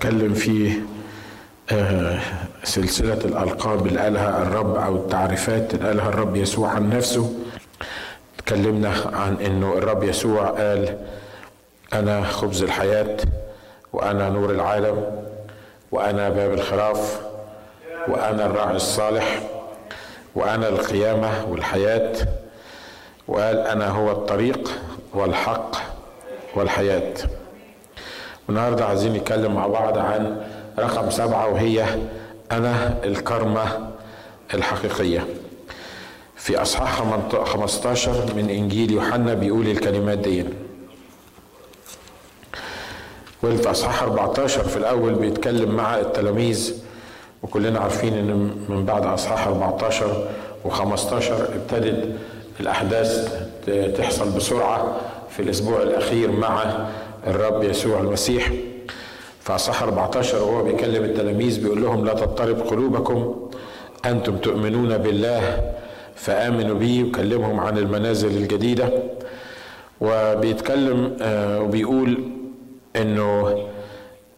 اتكلم في آه، سلسلة الألقاب اللي قالها الرب أو التعريفات اللي قالها الرب يسوع عن نفسه. اتكلمنا عن إنه الرب يسوع قال أنا خبز الحياة وأنا نور العالم وأنا باب الخراف وأنا الراعي الصالح وأنا القيامة والحياة. وقال أنا هو الطريق والحق والحياة. النهارده عايزين نتكلم مع بعض عن رقم سبعة وهي أنا الكرمة الحقيقية. في أصحاح 15 من إنجيل يوحنا بيقول الكلمات دي. وفي أصحاح 14 في الأول بيتكلم مع التلاميذ وكلنا عارفين إن من بعد أصحاح 14 و15 ابتدت الأحداث تحصل بسرعة في الأسبوع الأخير مع الرب يسوع المسيح. في اصحاح 14 وهو بيكلم التلاميذ بيقول لهم لا تضطرب قلوبكم أنتم تؤمنون بالله فآمنوا بي وكلمهم عن المنازل الجديدة. وبيتكلم وبيقول إنه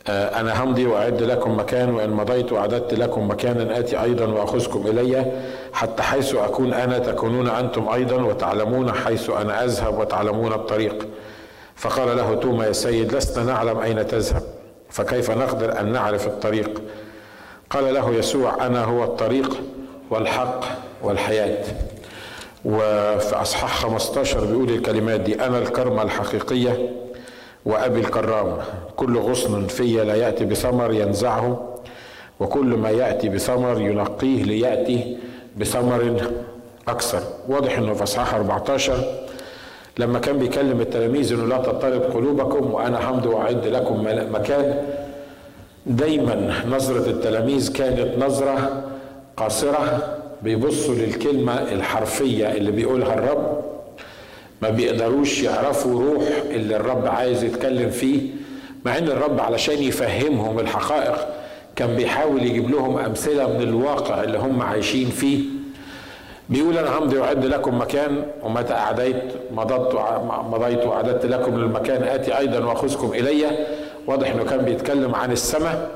أنا همضي وأعد لكم مكان وإن مضيت وأعددت لكم مكانا آتي أيضا وأخذكم إلي حتى حيث أكون أنا تكونون أنتم أيضا وتعلمون حيث أنا أذهب وتعلمون الطريق. فقال له توما يا سيد لسنا نعلم أين تذهب فكيف نقدر أن نعرف الطريق؟ قال له يسوع أنا هو الطريق والحق والحياة. وفي اصحاح 15 بيقول الكلمات دي أنا الكرمه الحقيقية وأبي الكرام. كل غصن في لا يأتي بثمر ينزعه وكل ما يأتي بثمر ينقيه ليأتي بثمر أكثر. واضح إنه في أصحاح 14 لما كان بيكلم التلاميذ إنه لا تضطرب قلوبكم وأنا همضي وأعد لكم مكان دايما نظرة التلاميذ كانت نظرة قاصرة بيبصوا للكلمة الحرفية اللي بيقولها الرب ما بيقدروش يعرفوا روح اللي الرب عايز يتكلم فيه مع إن الرب علشان يفهمهم الحقائق كان بيحاول يجيب لهم أمثلة من الواقع اللي هم عايشين فيه. بيقول أنا همضي واعد لكم مكان ومتى أعديت مضت مضيت وأعددت لكم المكان آتي أيضا وأخذكم إلي. واضح إنه كان بيتكلم عن السماء.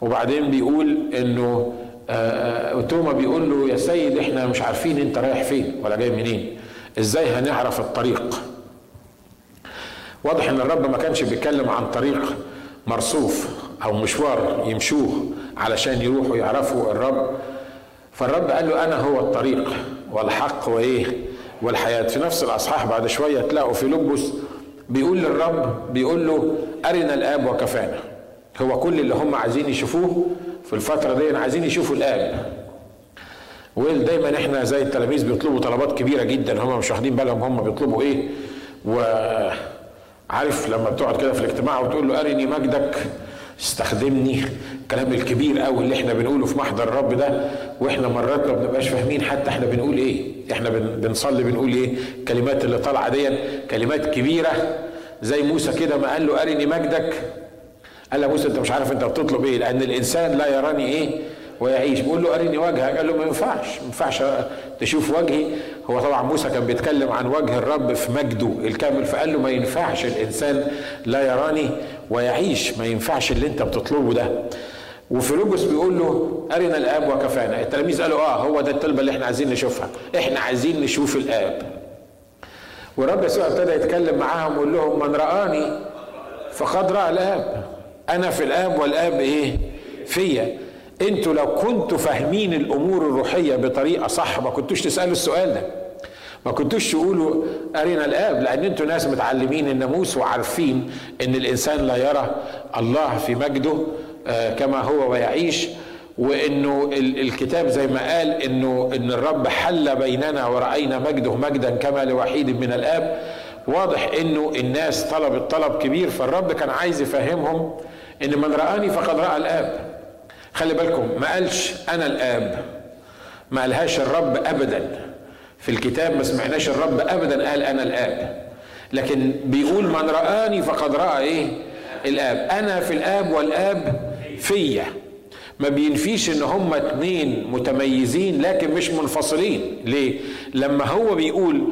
وبعدين بيقول إنه توما بيقول له يا سيد إحنا مش عارفين أنت رايح فين ولا جاي منين. إزاي هنعرف الطريق؟ واضح إن الرب ما كانش بيتكلم عن طريق مرصوف أو مشوار يمشوه علشان يروحوا يعرفوا الرب. فالرب قال له أنا هو الطريق والحق وإيه؟ والحياة. في نفس الأصحاح بعد شوية تلاقوا فيلبس بيقول للرب بيقول له أرنا الآب وكفانا. هو كل اللي هم عايزين يشوفوه في الفترة دي عايزين يشوفوا الآب. ودايما إحنا زي التلاميذ بيطلبوا طلبات كبيرة جدا. هم مش واخدين بالهم هم بيطلبوا إيه؟ وعارف لما بتقعد كده في الاجتماع وتقول له أرني مجدك استخدمني. الكلام الكبير قوي اللي إحنا بنقوله في محضر الرب ده وإحنا مرات ما بنبقاش فاهمين حتى إحنا بنقول إيه. إحنا بنصلي بنقول إيه. الكلمات اللي طالعة دي كلمات كبيرة. زي موسى كده ما قال له أرني مجدك. قال له موسى انت مش عارف انت بتطلب إيه لأن الإنسان لا يراني إيه ويعيش. بيقول له أرني وجهك. قال له ما ينفعش ما ينفعش تشوف وجهي. هو طبعا موسى كان بيتكلم عن وجه الرب في مجده الكامل فقال له ما ينفعش الإنسان لا يراني. ويعيش ما ينفعش اللي انت بتطلبه ده. وفيلبس بيقول له أرنا الآب وكفانا. التلاميذ قالوا آه هو ده الطلبة اللي إحنا عايزين نشوفها. إحنا عايزين نشوف الآب. والرب يسوع ابتدى يتكلم معاهم ويقول لهم من رآني فقد رأى الآب. أنا في الآب والآب إيه؟ فيا. أنتوا لو كنتوا فاهمين الأمور الروحية بطريقة صح ما كنتوش تسألوا السؤال ده. ما كنتوش تقولوا ارنا الآب لأن أنتوا ناس متعلمين الناموس وعارفين إن الإنسان لا يرى الله في مجده كما هو ويعيش وإنه الكتاب زي ما قال إنه إن الرب حل بيننا ورأينا مجده مجدا كما لوحيد من الآب. واضح إنه الناس طلبت طلب كبير فالرب كان عايز يفهمهم إن من رآني فقد رأى الآب. خلي بالكم ما قالش أنا الآب ما قالهاش الرب ابدا. في الكتاب ما سمعناش الرب ابدا قال أنا الآب. لكن بيقول من رآني فقد رأى إيه؟ الآب. أنا في الآب والآب فيا. ما بينفيش إن هما اتنين متميزين لكن مش منفصلين. ليه؟ لما هو بيقول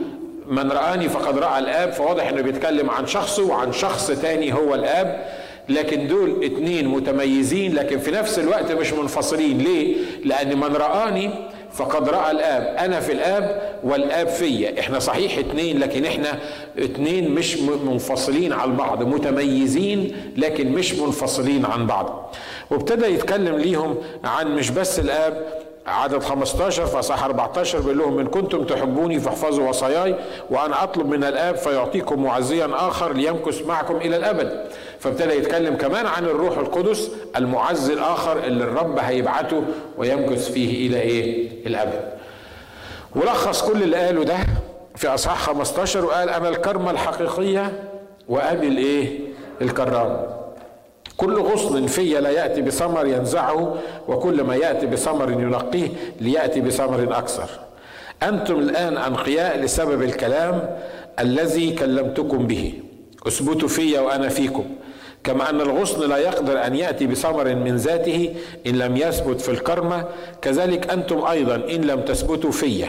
من رآني فقد رأى الآب فواضح إنه بيتكلم عن شخصه وعن شخص تاني هو الآب. لكن دول اتنين متميزين لكن في نفس الوقت مش منفصلين. ليه؟ لأن من رآني فقد رأى الآب. أنا في الآب والآب فيا. إحنا صحيح اتنين لكن إحنا اتنين مش منفصلين عن بعض متميزين لكن مش منفصلين عن بعض. وابتدى يتكلم ليهم عن مش بس الآب عدد 15 فصح 14 بيقول لهم إن كنتم تحبوني فاحفظوا وصاياي وأنا أطلب من الآب فيعطيكم معزيا آخر ليمكث معكم إلى الأبد. فابتدى يتكلم كمان عن الروح القدس المعزي الآخر اللي الرب هيبعته ويمكث فيه إلى إيه؟ الأبد. ولخص كل اللي قاله ده في أصحاح 15 وقال أنا الكرمة الحقيقية وأبي الإيه؟ الكرام. كل غصن في لا يأتي بثمر ينزعه وكل ما يأتي بثمر ينقيه ليأتي بثمر أكثر. أنتم الآن أنقياء لسبب الكلام الذي كلمتكم به. اثبتوا في وأنا فيكم. كما أن الغصن لا يقدر أن يأتي بثمر من ذاته إن لم يثبت في الكرمة. كذلك أنتم أيضا إن لم تثبتوا في.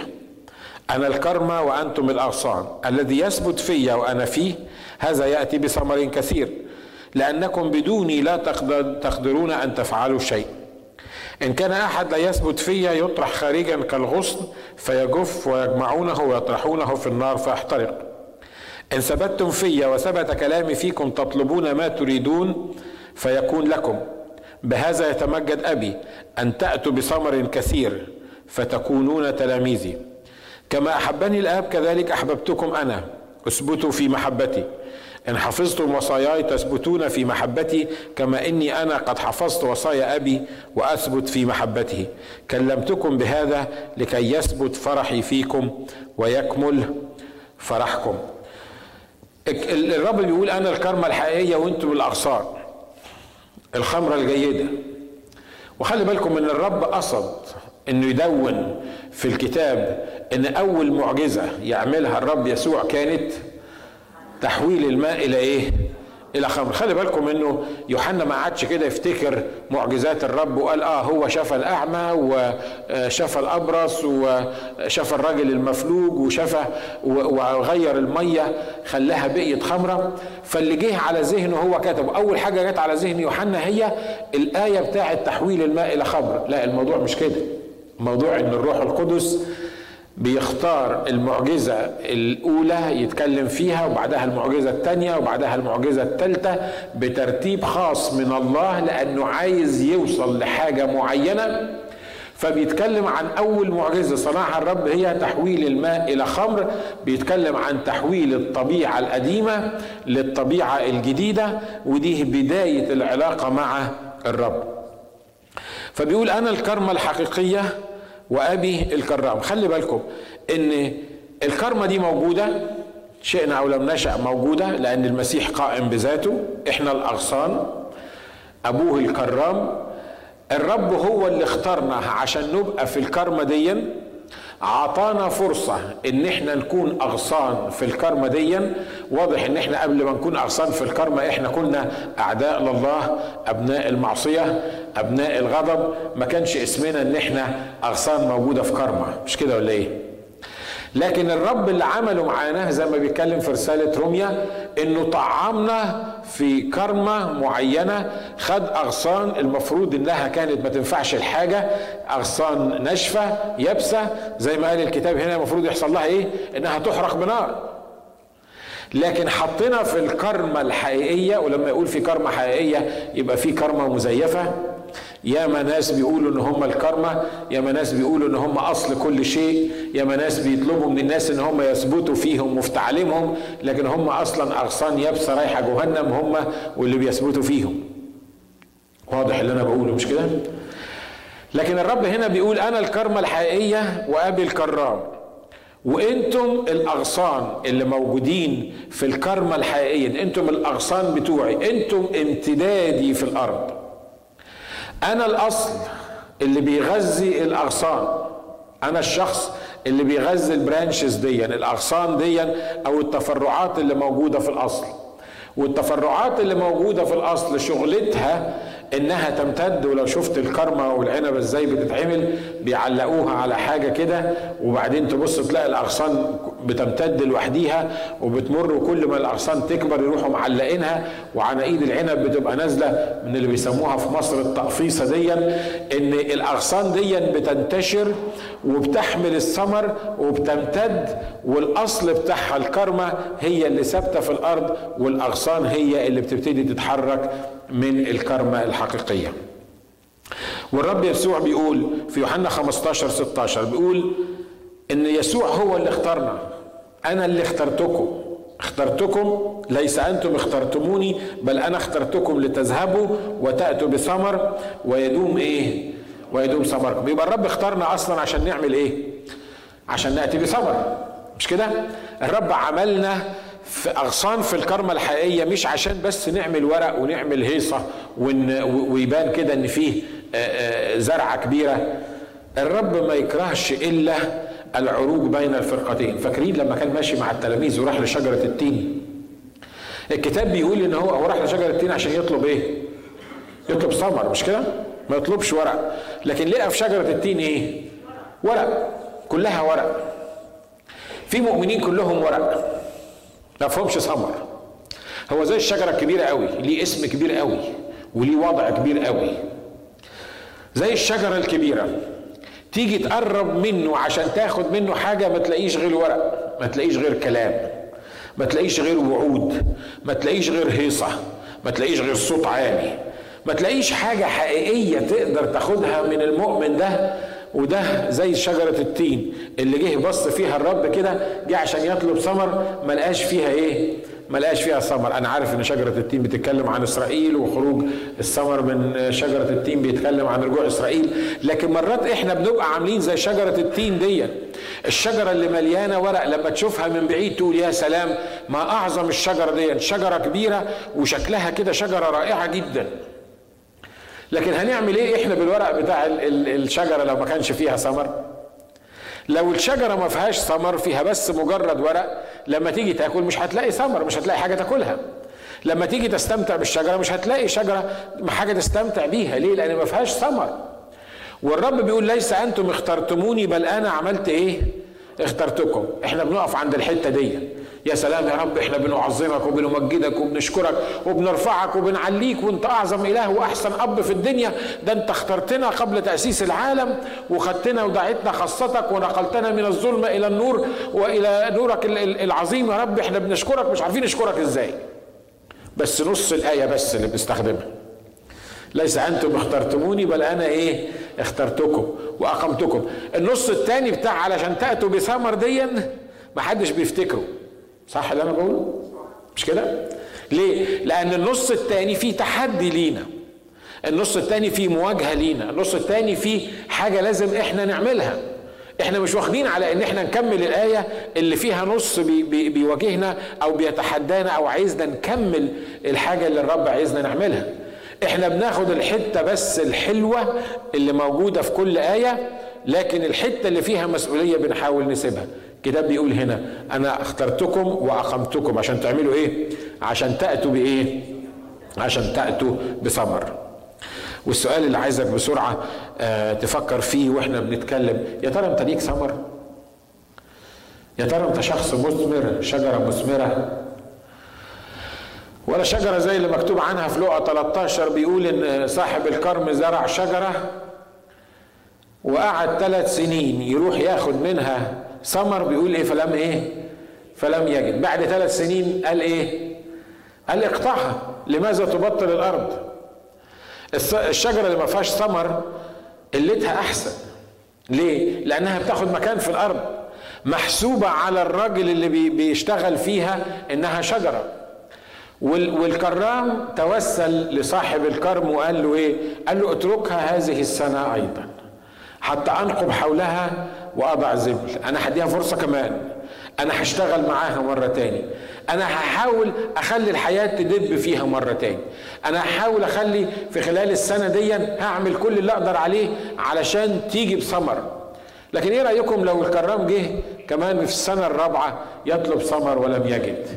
أنا الكرمة وأنتم الأغصان. الذي يثبت في وأنا فيه هذا يأتي بثمر كثير. لأنكم بدوني لا تقدرون أن تفعلوا شيء. إن كان أحد لا يثبت في يطرح خارجا كالغصن فيجف ويجمعونه ويطرحونه في النار فيحترق. إن ثبتتم في وثبت كلامي فيكم تطلبون ما تريدون فيكون لكم. بهذا يتمجد أبي أن تأتوا بثمر كثير فتكونون تلاميذي. كما أحبني الآب كذلك أحببتكم أنا. اثبتوا في محبتي. إن حفظتم وصاياي تثبتون في محبتي كما إني أنا قد حفظت وصايا أبي وأثبت في محبته. كلمتكم بهذا لكي يثبت فرحي فيكم ويكمل فرحكم. الرب بيقول أنا الكرمة الحقيقية وأنتم الأغصان الخمرة الجيدة. وخلي بالكم إن الرب قصد إنه يدون في الكتاب إن أول معجزة يعملها الرب يسوع كانت تحويل الماء إلى إيه؟ إلى خمر خلي بالكم إنه يوحنا ما عادش كده يفتكر معجزات الرب وقال آه هو شفى الأعمى وشفى الأبرص وشفى الراجل المفلوج وشفى وغير المية خلاها بقيت خمرة. فاللي جه على ذهنه هو كتب أول حاجة جت على ذهن يوحنا هي الآية بتاعة تحويل الماء إلى خمر. لا الموضوع مش كده. موضوع إن الروح القدس بيختار المعجزة الأولى يتكلم فيها وبعدها المعجزة الثانية وبعدها المعجزة الثالثة بترتيب خاص من الله لأنه عايز يوصل لحاجة معينة. فبيتكلم عن أول معجزة صنعها الرب هي تحويل الماء إلى خمر. بيتكلم عن تحويل الطبيعة القديمة للطبيعة الجديدة ودي بداية العلاقة مع الرب. فبيقول أنا الكرمة الحقيقية وأبي الكرام. خلي بالكم إن الكرمة دي موجودة شئنا أو لم نشأ موجودة لأن المسيح قائم بذاته. إحنا الأغصان أبوه الكرام. الرب هو اللي اختارنا عشان نبقى في الكرمة دي عطانا فرصة إن إحنا نكون أغصان في الكرمة دي واضح إن إحنا قبل ما نكون أغصان في الكرمة إحنا كنا أعداء لله أبناء المعصية أبناء الغضب. ما كانش اسمنا إن إحنا أغصان موجودة في كرمة. مش كده ولا إيه؟ لكن الرب اللي عمله معانا زي ما بيتكلم في رسالة روميا إنه طعمنا في كرمة معينة خد أغصان المفروض إنها كانت ما تنفعش الحاجة أغصان ناشفة يابسة زي ما قال الكتاب هنا المفروض يحصل لها إيه؟ إنها تحرق بنار. لكن حطينا في الكرمة الحقيقية ولما يقول في كرمة حقيقية يبقى في كرمة مزيفة. ياما ناس بيقولوا إن هم الكرمة ياما ناس بيقولوا إن هم أصل كل شيء ياما ناس بيطلبوا من الناس إن هم يثبتوا فيهم وفي تعليمهم لكن هم أصلا أغصان يابسة رايحة جهنم هم واللي بيثبتوا فيهم. واضح اللي أنا بقوله مش كده؟ لكن الرب هنا بيقول أنا الكرمة الحقيقية وأبي الكرام. وإنتم الأغصان اللي موجودين في الكرمة الحقيقية إنتم الأغصان بتوعي إنتم امتدادي في الأرض. أنا الأصل اللي بيغذي الأغصان. أنا الشخص اللي بيغذي البرانشز دي الأغصان دي أو التفرعات اللي موجودة في الأصل. والتفرعات اللي موجودة في الأصل شغلتها إنها تمتد ولو شفت الكرمة والعنبه إزاي بتتعمل بيعلقوها على حاجة كده وبعدين تبص تلاقي الأغصان بتمتد لوحديها وبتمر وكل ما الأغصان تكبر يروحوا معلقينها وعناقيد العنب بتبقى نازلة من اللي بيسموها في مصر التقفيصة دي إن الأغصان دي بتنتشر وبتحمل الثمر وبتمتد والأصل بتاعها الكرمة هي اللي ثابتة في الأرض والأغصان هي اللي بتبتدي تتحرك من الكرمة الحقيقية. والرب يسوع بيقول في يوحنا 15 16 بيقول إن يسوع هو اللي اختارنا. أنا اللي اخترتكم. اخترتكم ليس أنتم اخترتموني بل أنا اخترتكم لتذهبوا وتأتوا بثمر ويدوم إيه؟ ويدوم ثمركم. يبقى الرب اختارنا أصلا عشان نعمل إيه؟ عشان نأتي بثمر. مش كده؟ الرب عملنا في أغصان في الكرمة الحقيقية مش عشان بس نعمل ورق ونعمل هيصة ويبان كده إن فيه زرعة كبيرة. الرب ما يكرهش إلا العروج بين الفرقتين. فاكرين لما كان ماشي مع التلاميذ وراح لشجرة التين. الكتاب بيقول إن هو هو راح لشجرة التين عشان يطلب إيه؟ يطلب ثمر مش كده؟ ما يطلبش ورق. لكن لقى في شجرة التين إيه؟ ورق. كلها ورق. في مؤمنين كلهم ورق. ما فهمش ثمر. هو زي الشجرة الكبيرة قوي ليه اسم كبير قوي وليه وضع كبير قوي. زي الشجرة الكبيرة. تيجي تقرب منه عشان تاخد منه حاجة ما تلاقيش غير ورق ما تلاقيش غير كلام ما تلاقيش غير وعود ما تلاقيش غير هيصة ما تلاقيش غير صوت عالي ما تلاقيش حاجة حقيقية تقدر تاخدها من المؤمن ده وده زي شجرة التين اللي جه بص فيها الرب كده جه عشان يطلب ثمر ما لقاش فيها إيه؟ ما لقاش فيها ثمر. أنا عارف إن شجرة التين بتتكلم عن إسرائيل وخروج الثمر من شجرة التين بيتكلم عن رجوع إسرائيل. لكن مرات إحنا بنبقى عاملين زي شجرة التين دي الشجرة اللي مليانة ورق لما تشوفها من بعيد تقول يا سلام ما أعظم الشجرة دي شجرة كبيرة وشكلها كده شجرة رائعة جدا. لكن هنعمل إيه إحنا بالورق بتاع الشجرة لو ما كانش فيها ثمر؟ لو الشجرة ما فيهاش ثمر فيها بس مجرد ورق لما تيجي تاكل مش هتلاقي ثمر مش هتلاقي حاجة تاكلها. لما تيجي تستمتع بالشجرة مش هتلاقي شجرة حاجة تستمتع بيها. ليه؟ لأن ما فيهاش ثمر. والرب بيقول ليس أنتم اخترتموني بل أنا عملت إيه؟ اخترتكم. إحنا بنقف عند الحتة دي. يا سلام يا رب إحنا بنعظمك وبنمجدك وبنشكرك وبنرفعك وبنعليك وأنت أعظم إله وأحسن أب في الدنيا. ده أنت اخترتنا قبل تأسيس العالم وخدتنا ودعيتنا خاصتك ونقلتنا من الظلمه إلى النور وإلى نورك العظيم يا رب. إحنا بنشكرك مش عارفين نشكرك إزاي. بس نص الآية بس اللي بنستخدمها. ليس أنتم اخترتموني بل أنا إيه؟ اخترتكم وأقمتكم. النص الثاني بتاع علشان تأتوا بثمر ديا محدش بيفتكره. صح اللي أنا بقوله؟ مش كده؟ ليه؟ لأن النص الثاني فيه تحدي لينا. النص الثاني فيه مواجهة لينا. النص الثاني فيه حاجة لازم إحنا نعملها. إحنا مش واخدين على إن إحنا نكمل الآية اللي فيها نص بي بي بيواجهنا أو بيتحدانا أو عايزنا نكمل الحاجة اللي الرب عايزنا نعملها. إحنا بناخد الحتة بس الحلوة اللي موجودة في كل آية لكن الحتة اللي فيها مسؤولية بنحاول نسيبها. الكتاب بيقول هنا أنا اخترتكم وأقمتكم. عشان تعملوا إيه؟ عشان تأتوا بإيه؟ عشان تأتوا بثمر. والسؤال اللي عايزك بسرعة آه تفكر فيه وإحنا بنتكلم. يا ترى أنت ليك ثمر؟ يا ترى أنت شخص مثمر شجرة مثمرة؟ ولا شجرة زي اللي مكتوب عنها في لقا 13 بيقول إن صاحب الكرم زرع شجرة. وقعد ثلاث سنين يروح ياخد منها. ثمر بيقول إيه؟ فلم إيه؟ فلم يجد. بعد ثلاث سنين قال إيه؟ قال اقطعها. لماذا تبطل الأرض؟ الشجرة اللي ما فيهاش ثمر قلتها أحسن. ليه؟ لأنها بتاخد مكان في الأرض. محسوبة على الراجل اللي بيشتغل فيها إنها شجرة. والكرام توسل لصاحب الكرم وقال له إيه؟ قال له اتركها هذه السنة أيضا. حتى أنقب حولها واضع زبل أنا هديها فرصة كمان. أنا هشتغل معاها مرة تاني. أنا هحاول أخلي الحياة تدب فيها مرة تاني. أنا هحاول أخلي في خلال السنة دي هعمل كل اللي أقدر عليه علشان تيجي بثمر. لكن إيه رأيكم لو الكرام جه كمان في السنة الرابعة يطلب ثمر ولم يجد؟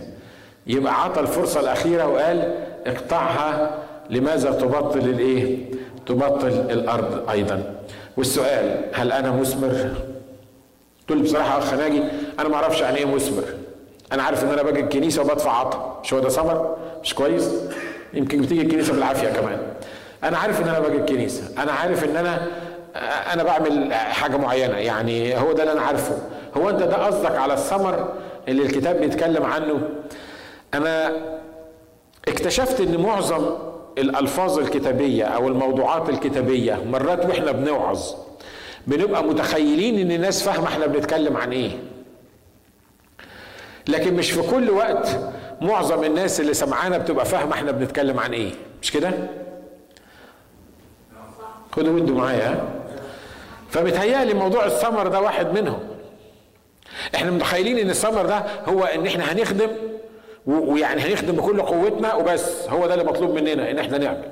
يبقى عطى الفرصة الأخيرة وقال اقطعها. لماذا تبطل الإيه؟ تبطل الأرض أيضا. والسؤال هل أنا مثمر تقول بصراحة أخ ناجي أنا ما أعرفش يعني إيه مثمر أنا عارف إن أنا باجي الكنيسة وبدفع عطا. مش هو ده ثمر مش كويس؟ يمكن بتيجي الكنيسة بالعافية كمان. أنا عارف إن أنا باجي الكنيسة. أنا عارف إن أنا أنا بعمل حاجة معينة. يعني هو ده اللي أنا عارفه. هو أنت ده قصدك على الثمر اللي الكتاب بيتكلم عنه؟ أنا اكتشفت إن معظم الألفاظ الكتابية أو الموضوعات الكتابية مرات وإحنا بنوعظ بنبقى متخيلين إن الناس فاهمة إحنا بنتكلم عن إيه. لكن مش في كل وقت معظم الناس اللي سمعانا بتبقى فاهمة إحنا بنتكلم عن إيه. مش كده؟ خدوا ودوا معايا فمتهيألي موضوع الثمر ده واحد منهم. إحنا متخيلين إن الثمر ده هو إن إحنا هنخدم ويعني هنخدم بكل قوتنا وبس. هو ده اللي مطلوب مننا إن إحنا نعمل.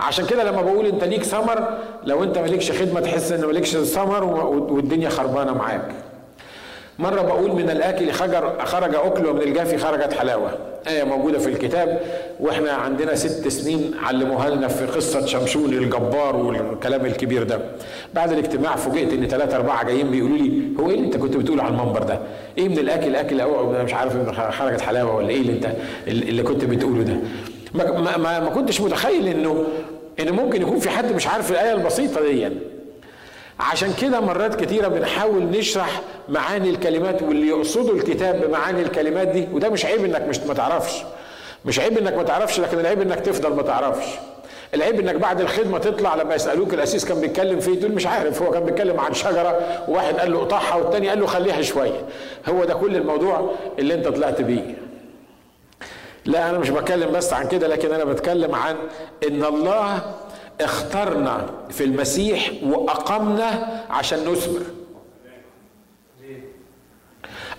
عشان كده لما بقول أنت ليك ثمر لو أنت مالكش خدمة تحس إن مالكش ثمر والدنيا خربانة معاك. مرة بقول من الآكل خرج خرج أكل ومن الجافي خرجت حلاوة آية موجودة في الكتاب وإحنا عندنا ست سنين علموها لنا في قصة شمشون الجبار والكلام الكبير ده بعد الاجتماع فوجئت إن ثلاثة أربعة جايين بيقولوا لي هو إيه اللي أنت كنت بتقوله على المنبر ده؟ إيه من الآكل أكل أو مش عارف خرجت حلاوة ولا إيه اللي أنت اللي كنت بتقوله ده؟ ما, ما, ما كنتش متخيل إنه إن ممكن يكون في حد مش عارف الآية البسيطة دي يعني. عشان كده مرات كتيرة بنحاول نشرح معاني الكلمات واللي يقصدوا الكتاب بمعاني الكلمات دي وده مش عيب إنك مش ما تعرفش. مش عيب إنك ما تعرفش لكن العيب إنك تفضل ما تعرفش. العيب إنك بعد الخدمة تطلع لما يسألوك الاسيس كان بيتكلم فيه تقول مش عارف هو كان بيتكلم عن شجرة وواحد قال له اقطعها والتاني قال له خليها شوية. هو ده كل الموضوع اللي أنت طلعت بيه. لا أنا مش بتكلم بس عن كده لكن أنا بتكلم عن إن الله اخترنا في المسيح وأقمنا عشان نثمر.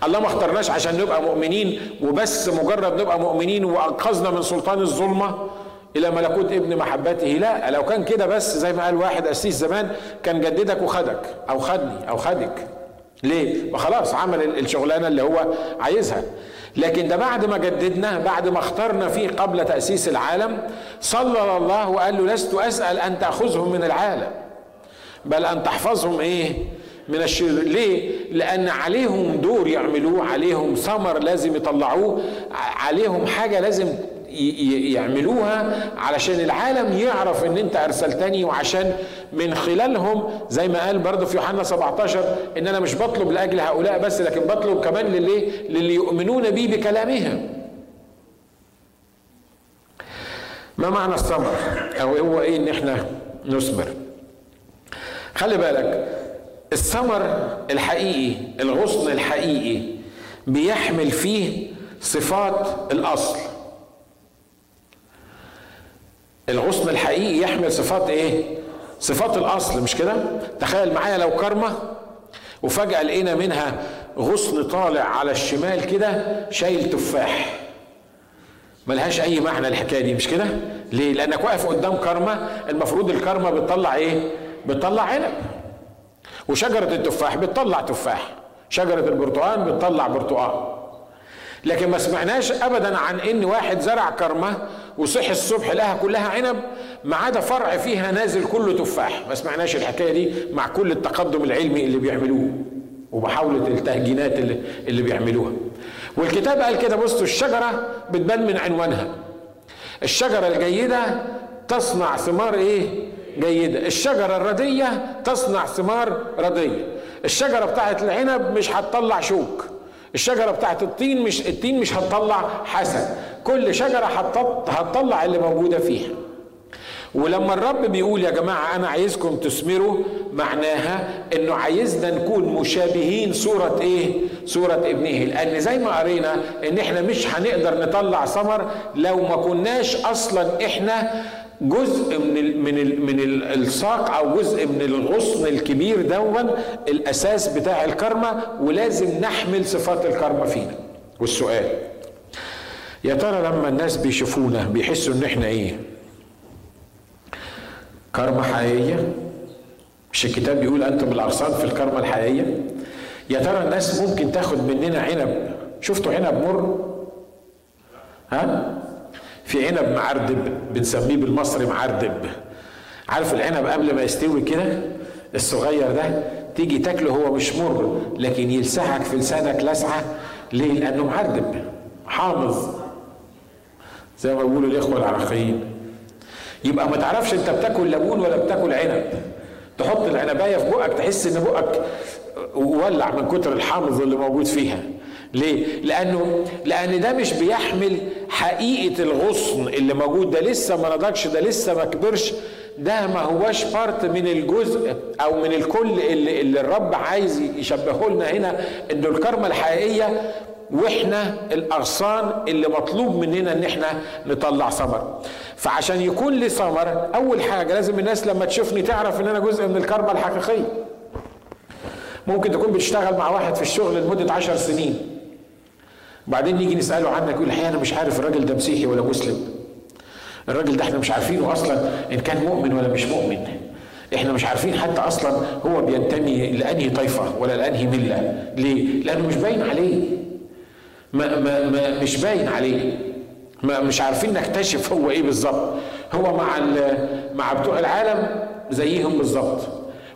الله ما اخترناش عشان نبقى مؤمنين وبس مجرد نبقى مؤمنين وأنقذنا من سلطان الظلمة إلى ملكوت ابن محبته. لا لو كان كده بس زي ما قال واحد قسيس زمان كان جددك وخدك أو خدني أو خدك. ليه؟ ما خلاص عمل الشغلانة اللي هو عايزها. لكن ده بعد ما جددنا بعد ما اخترنا فيه قبل تأسيس العالم صلى الله وقال له لست أسأل أن تأخذهم من العالم بل أن تحفظهم إيه؟ من الشر. ليه؟ لأن عليهم دور يعملوه عليهم ثمر لازم يطلعوه عليهم حاجة لازم يعملوها علشان العالم يعرف ان انت ارسلتني وعشان من خلالهم زي ما قال برضه في يوحنا 17 ان أنا مش بطلب لاجل هؤلاء بس لكن بطلب كمان للي للي يؤمنون بي بكلامهم. ما معنى الثمر؟ أو هو إيه ان إحنا نثمر؟ خلي بالك الثمر الحقيقي الغصن الحقيقي بيحمل فيه صفات الأصل. الغصن الحقيقي يحمل صفات إيه؟ صفات الأصل مش كده؟ تخيل معايا لو كرمة وفجأة لقينا منها غصن طالع على الشمال كده شايل تفاح. ملهاش أي معنى الحكاية دي مش كده؟ ليه؟ لأنك واقف قدام كرمة المفروض الكرمة بتطلع إيه؟ بتطلع عنب. وشجرة التفاح بتطلع تفاح. شجرة البرتقال بتطلع برتقال. لكن ما سمعناش ابدا عن إن واحد زرع كرمة وصحي الصبح لها كلها عنب ما عدا فرع فيها نازل كله تفاح. ما سمعناش الحكاية دي مع كل التقدم العلمي اللي بيعملوه. ومحاولة التهجينات اللي, اللي بيعملوها. والكتاب قال كده بصوا الشجرة بتبان من عنوانها. الشجرة الجيدة تصنع ثمار إيه؟ جيدة. الشجرة الردية تصنع ثمار ردية. الشجرة بتاعت العنب مش هتطلع شوك. الشجرة بتاعت الطين مش التين مش هتطلع حسن كل شجرة هتطلع اللي موجودة فيها. ولما الرب بيقول يا جماعة أنا عايزكم تثمروا معناها إنه عايزنا نكون مشابهين صورة إيه؟ صورة ابنه لأن زي ما قرينا إن إحنا مش هنقدر نطلع ثمر لو ما كناش أصلا إحنا جزء من ال من ال من الساق أو جزء من الغصن الكبير دون الأساس بتاع الكرمة ولازم نحمل صفات الكرمة فينا. والسؤال يا ترى لما الناس بيشوفونا بيحسوا إن إحنا إيه؟ كرمة حقيقية؟ مش الكتاب بيقول أنتم الاغصان في الكرمة الحقيقية؟ يا ترى الناس ممكن تاخد مننا عنب؟ شفتوا عنب مر؟ ها؟ في عنب معردب بنسميه بالمصري معردب. عارف العنب قبل ما يستوي كده؟ الصغير ده تيجي تاكله هو مش مر لكن يلسعك في لسانك لسعة ليه؟ لأنه معذب حامض. زي ما بيقولوا الإخوة العراقيين. يبقى ما تعرفش أنت بتاكل ليمون ولا بتاكل عنب. تحط العنباية في بقك تحس إن بقك ولع من كتر الحامض اللي موجود فيها. ليه؟ لأنه لأن ده مش بيحمل حقيقة الغصن اللي موجود ده لسه ما نضجش ده لسه ما كبرش ده ما هواش بارت من الجزء أو من الكل اللي, اللي الرب عايز يشبهه لنا هنا انه الكرمه الحقيقية وإحنا الأغصان اللي مطلوب مننا إن إحنا نطلع ثمر. فعشان يكون لي ثمر أول حاجة لازم الناس لما تشوفني تعرف إن أنا جزء من الكرمه الحقيقية. ممكن تكون بتشتغل مع واحد في الشغل لمدة عشر سنين. بعدين نيجي نسأله عنك يقول الحقيقة أنا مش عارف الراجل ده مسيحي ولا مسلم. الراجل ده إحنا مش عارفينه أصلا إن كان مؤمن ولا مش مؤمن. إحنا مش عارفين حتى أصلا هو بينتمي لأنهي طائفة ولا لأنهي ملة. ليه؟ لأنه مش باين عليه. ما, ما, ما مش باين عليه. ما مش عارفين نكتشف هو إيه بالظبط. هو مع مع بتوع العالم زيهم بالظبط.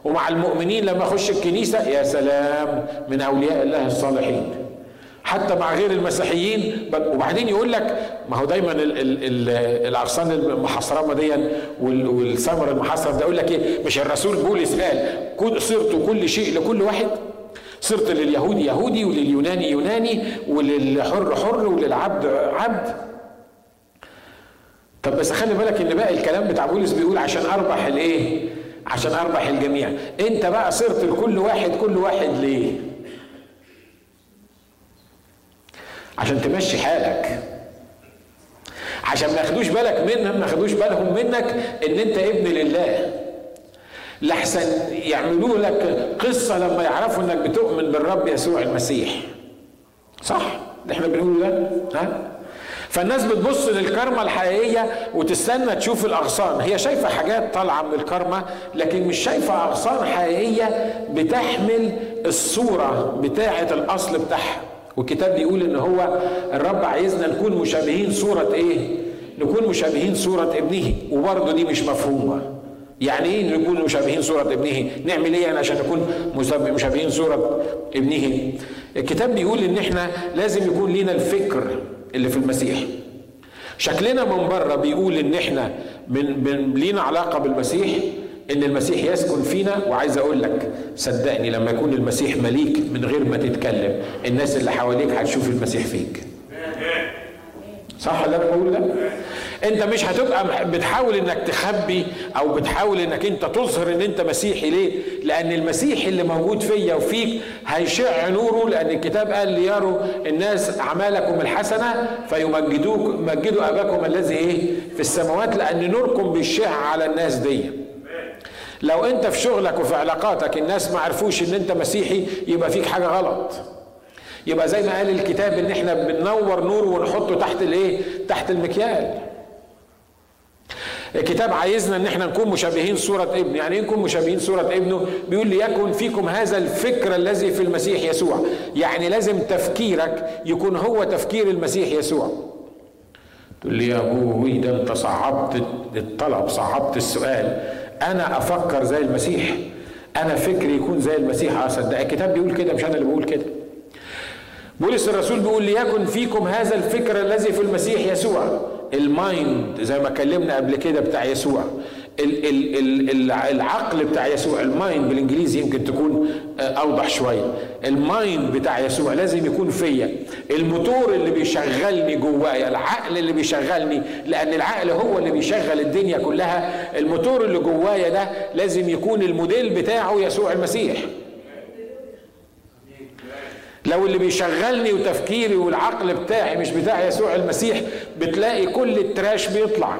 ومع المؤمنين لما يخش الكنيسة يا سلام من أولياء الله الصالحين. حتى مع غير المسيحيين. وبعدين يقول لك ما هو دايما الاغصان المحصرمة دي والثمر المحصر ده يقول لك إيه؟ مش الرسول بولس قال صرت كل شيء لكل واحد. صرت لليهودي يهودي ولليوناني يوناني وللحر حر وللعبد عبد. طب بس خلي بالك إن باقي الكلام بتاع بولس بيقول عشان أربح الإيه؟ عشان أربح الجميع. أنت بقى صرت لكل واحد كل واحد ليه؟ عشان تمشي حالك. عشان ما ياخدوش بالك منهم ما ياخدوش بالهم منك إن أنت ابن لله. لحسن يعملوا لك قصة لما يعرفوا إنك بتؤمن بالرب يسوع المسيح. صح؟ اللي إحنا بنقوله ده؟ ها؟ فالناس بتبص للكرمة الحقيقية وتستنى تشوف الأغصان. هي شايفة حاجات طالعة من الكرمة لكن مش شايفة أغصان حقيقية بتحمل الصورة بتاعة الأصل بتاعها. والكتاب بيقول إن هو الرب عايزنا نكون مشابهين صورة إيه؟ نكون مشابهين صورة ابنه وبرضه دي مش مفهومة. يعني إيه نكون مشابهين صورة ابنه؟ نعمل إيه يعني عشان نكون مشابهين صورة ابنه؟ الكتاب بيقول إن إحنا لازم يكون لينا الفكر اللي في المسيح. شكلنا من بره بيقول إن إحنا من, من لينا علاقة بالمسيح إن المسيح يسكن فينا وعايز أقول لك صدقني لما يكون المسيح مليك من غير ما تتكلم الناس اللي حواليك هتشوف المسيح فيك. صح اللي أنا بقول ده؟ أنت مش هتبقى بتحاول إنك تخبي أو بتحاول إنك أنت تظهر إن أنت مسيحي ليه؟ لأن المسيح اللي موجود فيا وفيك هيشع نوره لأن الكتاب قال ليروا الناس أعمالكم الحسنة فيمجدوك مجدوا أباكم الذي إيه؟ في السماوات لأن نوركم بيشع على الناس دي. لو انت في شغلك وفي علاقاتك الناس ما عرفوش ان انت مسيحي يبقى فيك حاجة غلط. يبقى زي ما قال الكتاب ان إحنا بننور نور ونحطه تحت الايه؟ تحت المكيال. الكتاب عايزنا ان إحنا نكون مشابهين صورة ابنه يعني إيه نكون مشابهين صورة ابنه؟ بيقول ليكن فيكم هذا الفكر الذي في المسيح يسوع. يعني لازم تفكيرك يكون هو تفكير المسيح يسوع. تقول لي يا أبوي ده انت صعبت الطلب صعبت السؤال. أنا أفكر زي المسيح. أنا فكري يكون زي المسيح. اصدق الكتاب بيقول كده مش أنا اللي بقول كده. بولس الرسول بيقول ليكن فيكم هذا الفكر الذي في المسيح يسوع. ال mind زي ما اتكلمنا قبل كده بتاع يسوع. العقل بتاع يسوع ال mind بالإنجليزي يمكن تكون أوضح شوية ال mind بتاع يسوع لازم يكون فيا. الموتور اللي بيشغلني جوايا العقل اللي بيشغلني لأن العقل هو اللي بيشغل الدنيا كلها. الموتور اللي جوايا ده لازم يكون الموديل بتاعه يسوع المسيح. لو اللي بيشغلني وتفكيري والعقل بتاعي مش بتاع يسوع المسيح بتلاقي كل التراش بيطلع.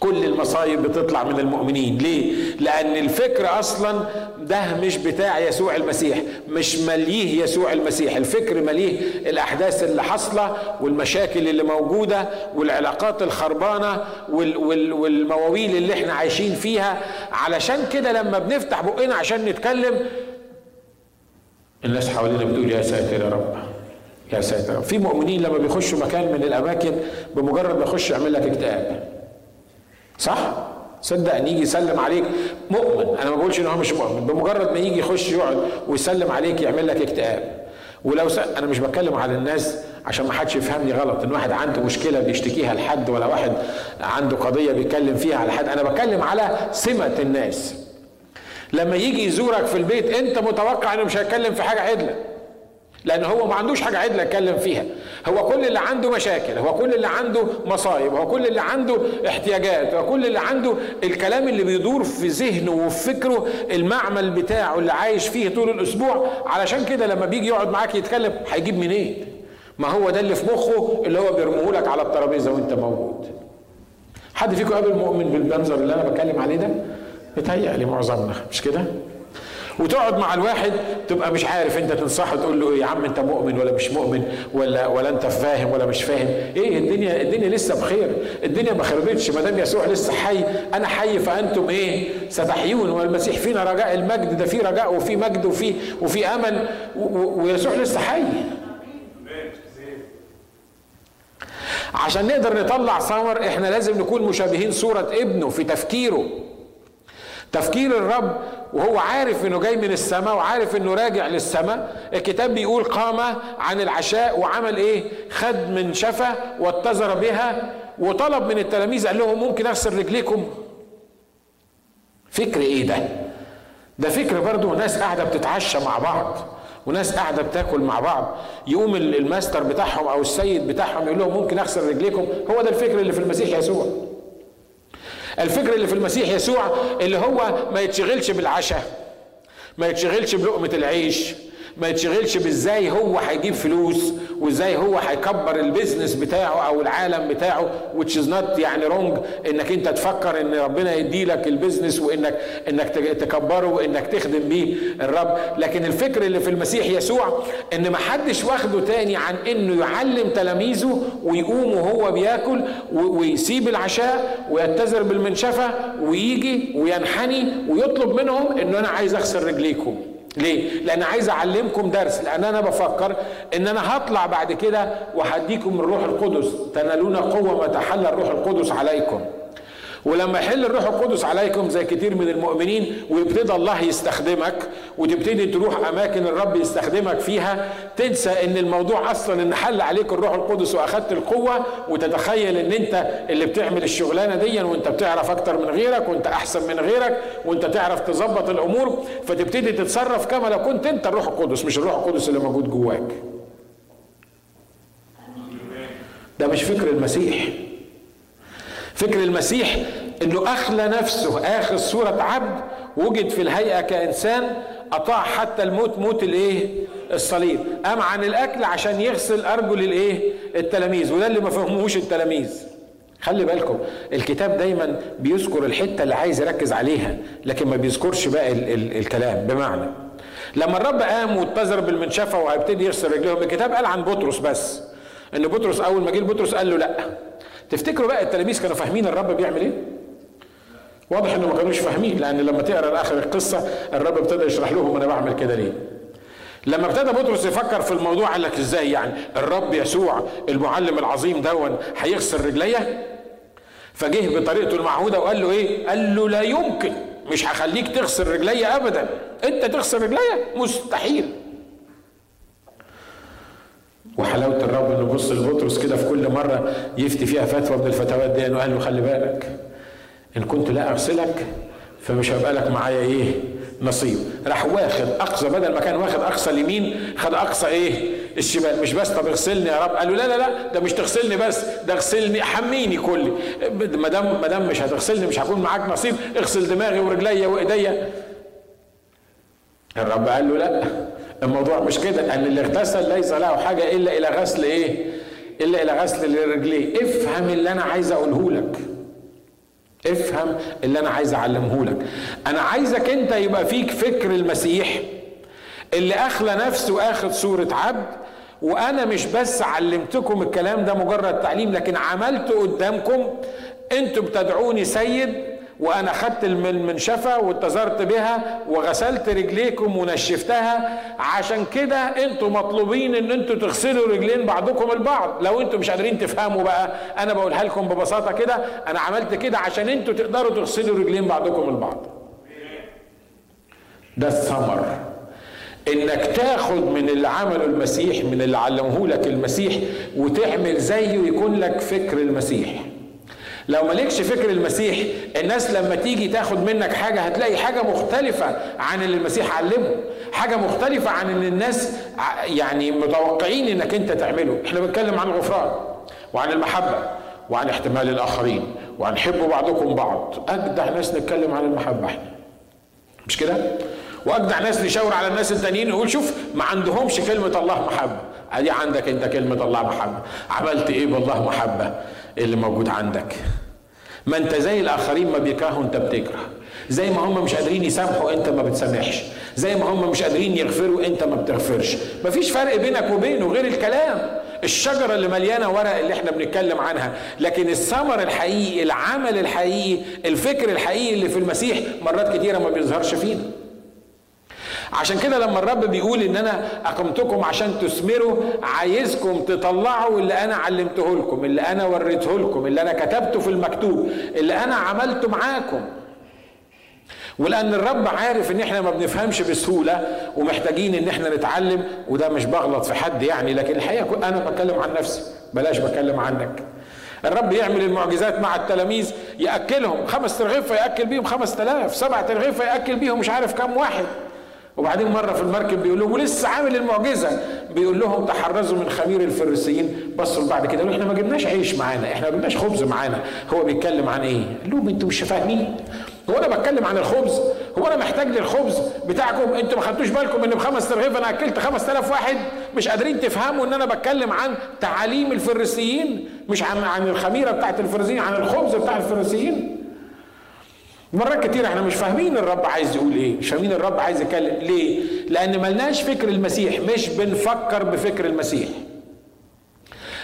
كل المصايب بتطلع من المؤمنين. ليه؟ لأن الفكر أصلا ده مش بتاع يسوع المسيح مش مليه يسوع المسيح. الفكر مليه الأحداث اللي حاصلة والمشاكل اللي موجودة والعلاقات الخربانة وال وال والمواويل اللي إحنا عايشين فيها. علشان كده لما بنفتح بقنا عشان نتكلم الناس حوالينا بتقول يا ساتر يا رب يا ساتر في مؤمنين لما بيخشوا مكان من الأماكن بمجرد ما يخش يعمل لك اكتئاب. صح؟ صدقني يجي يسلم عليك مؤمن. أنا ما بقولش ان هو مش مؤمن بمجرد ما يجي يخش يقعد ويسلم عليك يعمل لك اكتئاب. ولو س... أنا مش بتكلم على الناس عشان ما حدش يفهمني غلط ان واحد عنده مشكلة بيشتكيها لحد ولا واحد عنده قضية بيتكلم فيها على حد. أنا بتكلم على سمة الناس. لما يجي يزورك في البيت انت متوقع انه مش هيتكلم في حاجة عدلة. لأن هو ما عندوش حاجة عدلة يتكلم فيها. هو كل اللي عنده مشاكل هو كل اللي عنده مصايب هو كل اللي عنده احتياجات هو كل اللي عنده الكلام اللي بيدور في ذهنه وفي فكره المعمل بتاعه اللي عايش فيه طول الأسبوع. علشان كده لما بيجي يقعد معاك يتكلم هيجيب منين؟ ما هو ده اللي في مخه اللي هو بيرميه لك على الترابيزة وانت موجود. حد فيكم قابل مؤمن بالمنظر اللي أنا بتكلم عليه ده؟ بيتهيألي معظمنا مش كده؟ وتقعد مع الواحد تبقى مش عارف انت تنصحه تقول له إيه؟ يا عم انت مؤمن ولا مش مؤمن؟ ولا ولا انت فاهم ولا مش فاهم؟ إيه الدنيا الدنيا لسه بخير. الدنيا ما خربتش. ما دام يسوع لسه حي أنا حي فأنتم إيه؟ ستحيون والمسيح فينا رجاء المجد ده في رجاء وفي مجد وفي وفي أمل. ويسوع لسه حي. عشان نقدر نطلع ثمر إحنا لازم نكون مشابهين صورة ابنه في تفكيره. تفكير الرب وهو عارف إنه جاي من السماء وعارف إنه راجع للسماء. الكتاب بيقول قام عن العشاء وعمل إيه؟ خد من شفة واتزر بها وطلب من التلاميذ قال لهم ممكن أغسل رجليكم؟ فكر إيه ده؟ ده فكر برضو ناس قاعدة بتتعشى مع بعض وناس قاعدة بتاكل مع بعض. يقوم الماستر بتاعهم أو السيد بتاعهم يقول لهم ممكن أغسل رجليكم؟ هو ده الفكر اللي في المسيح يسوع. الفكر اللي في المسيح يسوع اللي هو ما يتشغلش بالعشاء ما يتشغلش بلقمة العيش. ما يتشغلش بازاي هو هيجيب فلوس وازاي هو هيكبر ال business بتاعه أو العالم بتاعه which is not يعني wrong انك انت تفكر ان ربنا يدي لك ال business وانك انك تكبره وانك تخدم بيه الرب. لكن الفكر اللي في المسيح يسوع ان ما حدش واخده تاني عن انه يعلم تلاميذه ويقوم وهو بياكل ويسيب العشاء ويتزر بالمنشفة ويجي وينحني ويطلب منهم انه أنا عايز اغسل رجليكم. ليه؟ لأن عايز أعلمكم درس. لأن أنا بفكر إن أنا هطلع بعد كده وهديكم الروح القدس. تنالون قوة ما تحل الروح القدس عليكم. ولما يحل الروح القدس عليكم زي كتير من المؤمنين ويبتدى الله يستخدمك وتبتدي تروح أماكن الرب يستخدمك فيها تنسى إن الموضوع أصلا إن حل عليك الروح القدس واخدت القوة وتتخيل إن أنت اللي بتعمل الشغلانة دي وأنت بتعرف أكتر من غيرك وأنت أحسن من غيرك وأنت تعرف تظبط الأمور فتبتدي تتصرف كما لو كنت أنت الروح القدس مش الروح القدس اللي موجود جواك. ده مش فكر المسيح. فكر المسيح إنه أخلى نفسه اخذ صورة عبد وجد في الهيئة كإنسان أطاع حتى الموت موت الإيه؟ الصليب. قام عن الأكل عشان يغسل أرجل الإيه؟ التلاميذ وده اللي ما فهموش التلاميذ. خلي بالكم الكتاب دايما بيذكر الحتة اللي عايز يركز عليها لكن ما بيذكرش باقي ال- ال- الكلام. بمعنى لما الرب قام واتزر بالمنشفة وهيبتدي يغسل رجليهم الكتاب قال عن بطرس بس. إن بطرس أول ما جه بطرس قال له لأ. تفتكروا بقى التلاميذ كانوا فاهمين الرب بيعمل إيه؟ واضح إنه ما كانوش فاهمين لأن لما تقرأ اخر القصة الرب ابتدى يشرح لهم أنا بعمل كده ليه. لما ابتدى بطرس يفكر في الموضوع قال لك إزاي يعني؟ الرب يسوع المعلم العظيم دون هيغسل رجليا فجه بطريقته المعهودة وقال له إيه؟ قال له لا يمكن مش هخليك تغسل رجليا ابدا. أنت تغسل رجليا مستحيل. وحلاوة الرب إنه بص لبطرس كده في كل مرة يفتي فيها فتوى من الفتوات دي وقال له خلي بالك إن كنت لا اغسلك فمش هيبقى لك معايا إيه؟ نصيب. راح واخد أقصى بدل ما كان واخد أقصى اليمين خد أقصى إيه؟ الشمال. مش بس طب اغسلني يا رب. قال له لا لا لا ده مش تغسلني بس ده اغسلني حميني كلي ما دام ما دام مش هتغسلني مش هكون معاك نصيب. اغسل دماغي ورجليا وإيديا. الرب قال له لا. الموضوع مش كده ان اللي اغتسل ليس له حاجة إلا إلى غسل إيه؟ إلا إلى غسل لرجليه افهم اللي أنا عايز أقوله لك. افهم اللي أنا عايز أعلمه لك. أنا عايزك أنت يبقى فيك فكر المسيح اللي أخلى نفسه اخذ صورة عبد وأنا مش بس علمتكم الكلام ده مجرد تعليم لكن عملته قدامكم. أنتوا بتدعوني سيد وأنا خدت المنشفة واتزرت بها وغسلت رجليكم ونشفتها. عشان كده أنتوا مطلوبين ان أنتوا تغسلوا رجلين بعضكم البعض. لو أنتوا مش قادرين تفهموا بقى أنا بقولها لكم ببساطة كده أنا عملت كده عشان أنتوا تقدروا تغسلوا رجلين بعضكم البعض. ده الثمر. إنك تاخد من اللي عمله المسيح من اللي علمه لك المسيح وتعمل زيه ويكون لك فكر المسيح. لو مالكش فكر المسيح الناس لما تيجي تاخد منك حاجة هتلاقي حاجة مختلفة عن اللي المسيح علمه حاجة مختلفة عن ان الناس يعني متوقعين إنك أنت تعمله. إحنا بنتكلم عن الغفران وعن المحبة وعن احتمال الآخرين وعن حب بعضكم بعض. أجدع ناس نتكلم عن المحبة إحنا. مش كده؟ وأجدع ناس نشاور على الناس التانيين نقول شوف ما عندهمش كلمة الله محبة. أدي عندك أنت كلمة الله محبة. عملت إيه بالله محبة؟ اللي موجود عندك. ما انت زي الآخرين ما بيكرهوا انت بتكره. زي ما هم مش قادرين يسامحوا انت ما بتسامحش. زي ما هم مش قادرين يغفروا انت ما بتغفرش. مفيش فرق بينك وبينه غير الكلام. الشجرة اللي مليانة ورق اللي إحنا بنتكلم عنها. لكن الثمر الحقيقي العمل الحقيقي الفكر الحقيقي اللي في المسيح مرات كتيرة ما بيظهرش فينا. عشان كده لما الرب بيقول إن أنا أقمتكم عشان تثمروا عايزكم تطلعوا اللي أنا علمته لكم اللي أنا وريته لكم اللي أنا كتبته في المكتوب اللي أنا عملته معاكم. ولأن الرب عارف إن إحنا ما بنفهمش بسهولة ومحتاجين إن إحنا نتعلم وده مش بغلط في حد يعني لكن الحقيقة أنا بتكلم عن نفسي بلاش بتكلم عنك. الرب يعمل المعجزات مع التلاميذ يأكلهم خمس ترغيف فيأكل بيهم خمس تلاف سبع ترغيف فيأكل بيهم مش عارف كم واحد. وبعدين مرة في المركب بيقول لهم ولسه عامل المعجزة. بيقول لهم تحرزوا من خمير الفريسيين. بصوا بعد كده إحنا ما جبناش عيش معانا إحنا ما جبناش خبز معانا. هو بيتكلم عن إيه؟ قال لهم أنتوا مش فاهمين. هو أنا بتكلم عن الخبز. هو أنا محتاج للخبز بتاعكم. أنتوا ما خدتوش بالكم إن بخمس ترغيف أنا أكلت 5000 واحد؟ مش قادرين تفهموا إن أنا بتكلم عن تعاليم الفريسيين؟ مش عن عن الخميرة بتاعت الفريسيين عن الخبز بتاع الفريسيين؟ مرات كتير إحنا مش فاهمين الرب عايز يقول إيه مش فاهمين الرب عايز يتكلم ليه؟ لأن ملناش فكر المسيح مش بنفكر بفكر المسيح.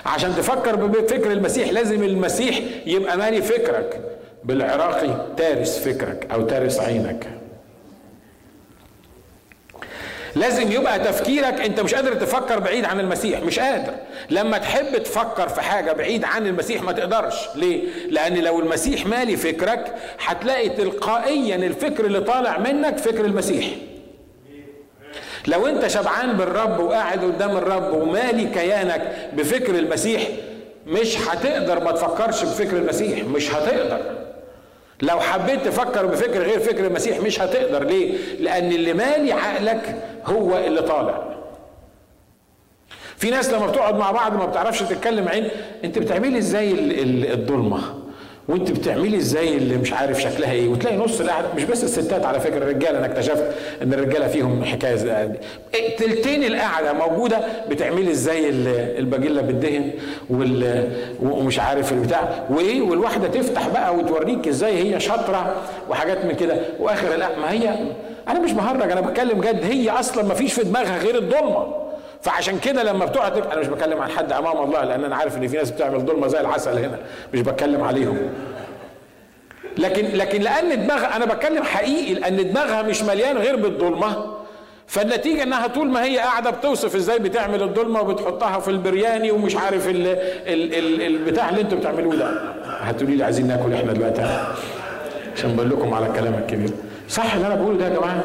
عشان تفكر بفكر المسيح لازم المسيح يبقى مالي فكرك بالعراقي تارس فكرك أو تارس عينك. لازم يبقى تفكيرك انت مش قادر تفكر بعيد عن المسيح مش قادر. لما تحب تفكر في حاجة بعيد عن المسيح ما تقدرش. ليه؟ لأن لو المسيح مالي فكرك هتلاقي تلقائيا الفكر اللي طالع منك فكر المسيح. لو انت شبعان بالرب وقاعد قدام الرب ومالي كيانك بفكر المسيح مش هتقدر ما تفكرش بفكر المسيح مش هتقدر. لو حبيت تفكر بفكر غير فكر المسيح مش هتقدر. ليه؟ لأن اللي مالي عقلك هو اللي طالع. في ناس لما بتقعد مع بعض ما بتعرفش تتكلم عين. انت بتعملي إزاي الضلمة. وانت بتعملي إزاي اللي مش عارف شكلها إيه وتلاقي نص القعدة مش بس الستات على فكرة الرجالة أنا اكتشفت ان الرجالة فيهم حكاية زي دي. إيه، تلتين القعدة موجودة بتعملي إزاي الباجيلا بالدهن ومش عارف البتاع. وإيه والواحدة تفتح بقى وتوريك إزاي هي شاطرة وحاجات من كده. وآخر لا ما هي أنا مش مهرج أنا بتكلم جد هي أصلا ما فيش في دماغها غير الضلمة. فعشان كده لما بتقعد أنا مش بتكلم عن حد أمام الله لأن أنا عارف إن في ناس بتعمل ظلمة زي العسل هنا. مش بتكلم عليهم. لكن لكن لأن دماغها أنا بتكلم حقيقي لأن دماغها مش مليان غير بالظلمة. فالنتيجة إنها طول ما هي قاعدة بتوصف إزاي بتعمل الظلمة وبتحطها في البرياني ومش عارف ال ال ال البتاع اللي أنتوا بتعملوه ده. هتقولي لي عايزين ناكل إحنا دلوقتي. عشان بقول لكم على الكلام الكبير صح اللي أنا بقوله ده يا جماعة؟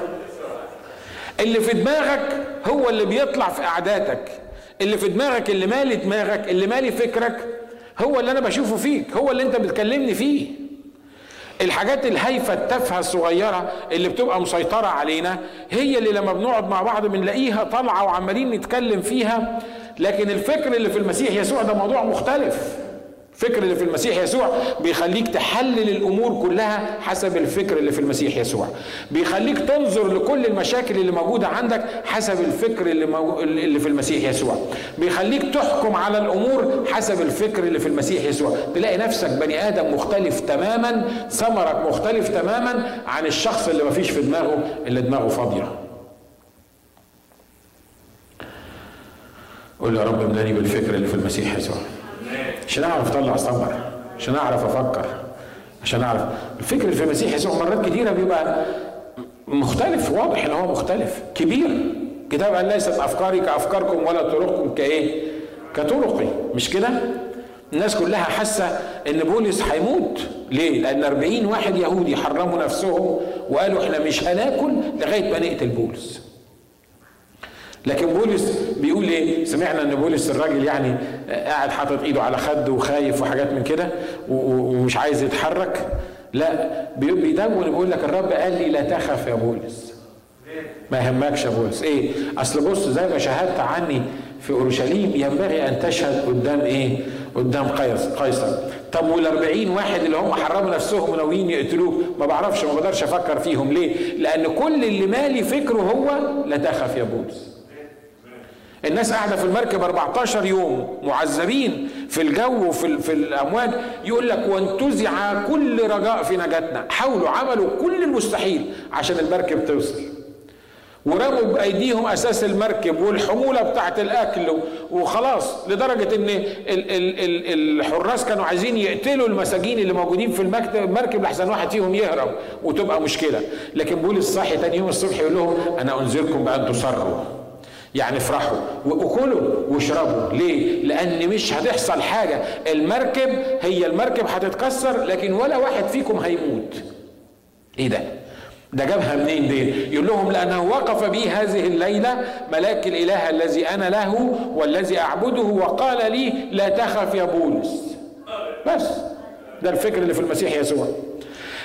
اللي في دماغك هو اللي بيطلع في قعداتك اللي في دماغك اللي مالي دماغك اللي مالي فكرك هو اللي أنا بشوفه فيك هو اللي أنت بتكلمني فيه. الحاجات الهايفة التافهة الصغيرة اللي بتبقى مسيطرة علينا هي اللي لما بنقعد مع بعض بنلاقيها طالعة وعمالين نتكلم فيها لكن الفكر اللي في المسيح يسوع ده موضوع مختلف. الفكر اللي في المسيح يسوع بيخليك تحلل الأمور كلها حسب الفكر اللي في المسيح يسوع. بيخليك تنظر لكل المشاكل اللي موجودة عندك حسب الفكر اللي, مو... اللي في المسيح يسوع. بيخليك تحكم على الأمور حسب الفكر اللي في المسيح يسوع. تلاقي نفسك بني آدم مختلف تماما ثمرك مختلف تماما عن الشخص اللي مفيش في دماغه اللي دماغه فاضية. قول يا رب املاني بالفكر اللي في المسيح يسوع. عشان أعرف أطلع صبر عشان أعرف أفكر عشان أعرف. الفكر في المسيح يسوع مرات كتيرة بيبقى مختلف واضح إن هو مختلف. كبير. كتاب قال ليست أفكاري كأفكاركم ولا طرقكم كإيه؟ كطرقي. مش كده؟ الناس كلها حاسة إن بولس هيموت. ليه؟ لأن 40 واحد يهودي حرموا نفسهم وقالوا إحنا مش هناكل لغاية ما نقتل بولس. لكن بولس بيقول إيه سمعنا إن بولس الراجل يعني قاعد حاطط إيده على خده وخايف وحاجات من كده ومش عايز يتحرك. لا بيدون بيقول لك الرب قال لي لا تخف يا بولس. ما يهمكش يا بولس. إيه؟ أصل بص زي ما شهدت عني في أورشليم ينبغي أن تشهد قدام إيه؟ قدام قيصر طب وال واحد اللي هم حرموا نفسهم وناويين يقتلوه ما بعرفش ما بقدرش أفكر فيهم. ليه؟ لأن كل اللي مالي فكره هو لا تخف يا بولس. الناس قاعدة في المركب 14 يوم معذبين في الجو وفي في الأمواج. يقول لك وانتزع كل رجاء في نجاتنا. حاولوا عملوا كل المستحيل عشان المركب توصل. ورموا بأيديهم أساس المركب والحمولة بتاعت الأكل وخلاص لدرجة إن الحراس كانوا عايزين يقتلوا المساجين اللي موجودين في المركب لحسن واحد فيهم يهرب وتبقى مشكلة. لكن بولس صاحي تاني يوم الصبح يقول لهم أنا أنذركم بأن تصروا. يعني افرحوا وكلوا واشربوا. ليه؟ لأن مش هتحصل حاجة. المركب هي المركب هتتكسر لكن ولا واحد فيكم هيموت. إيه ده؟ ده جابها منين دي يقول لهم لأنه وقف بي هذه الليلة ملاك الإله الذي أنا له والذي أعبده وقال لي لا تخف يا بولس. بس. ده الفكر اللي في المسيح يسوع.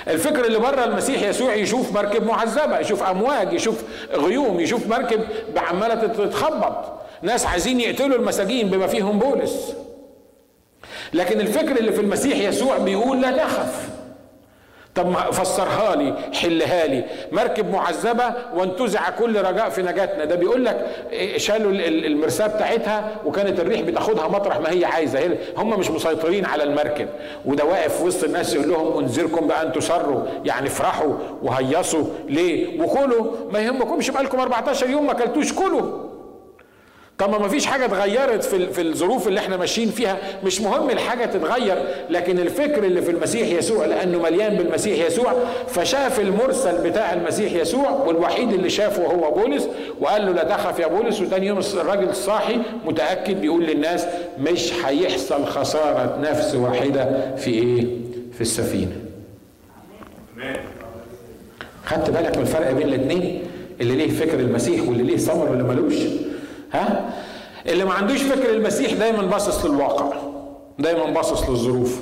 الفكر اللي بره المسيح يسوع يشوف مركب معذبة يشوف أمواج يشوف غيوم يشوف مركب عماله تتخبط. ناس عايزين يقتلوا المساجين بما فيهم بولس. لكن الفكر اللي في المسيح يسوع بيقول لا تخف. طب فسرها لي حلها لي. مركب معذبة وانتزع كل رجاء في نجاتنا. ده بيقول لك شالوا المرساه بتاعتها وكانت الريح بتاخدها مطرح ما هي عايزة. هم مش مسيطرين على المركب. وده واقف وسط الناس يقول لهم انذركم بان تسروا يعني افرحوا وهيصوا. ليه؟ وكلوا ما يهمكمش بقالكم 14 يوم ما أكلتوش كلوا. طب ما فيش حاجة اتغيرت في في الظروف اللي إحنا ماشيين فيها؟ مش مهم الحاجة تتغير لكن الفكر اللي في المسيح يسوع لأنه مليان بالمسيح يسوع فشاف المرسل بتاع المسيح يسوع والوحيد اللي شافه هو بولس وقال له لا تخف يا بولس. وتاني يوم الراجل صاحي متأكد بيقول للناس مش هيحصل خسارة نفس واحدة في إيه؟ في السفينة. خدت بالك من الفرق بين الاثنين اللي ليه فكر المسيح واللي ليه ثمر واللي ملوش؟ ها؟ اللي ما عندوش فكر المسيح دايما باصص للواقع دايما باصص للظروف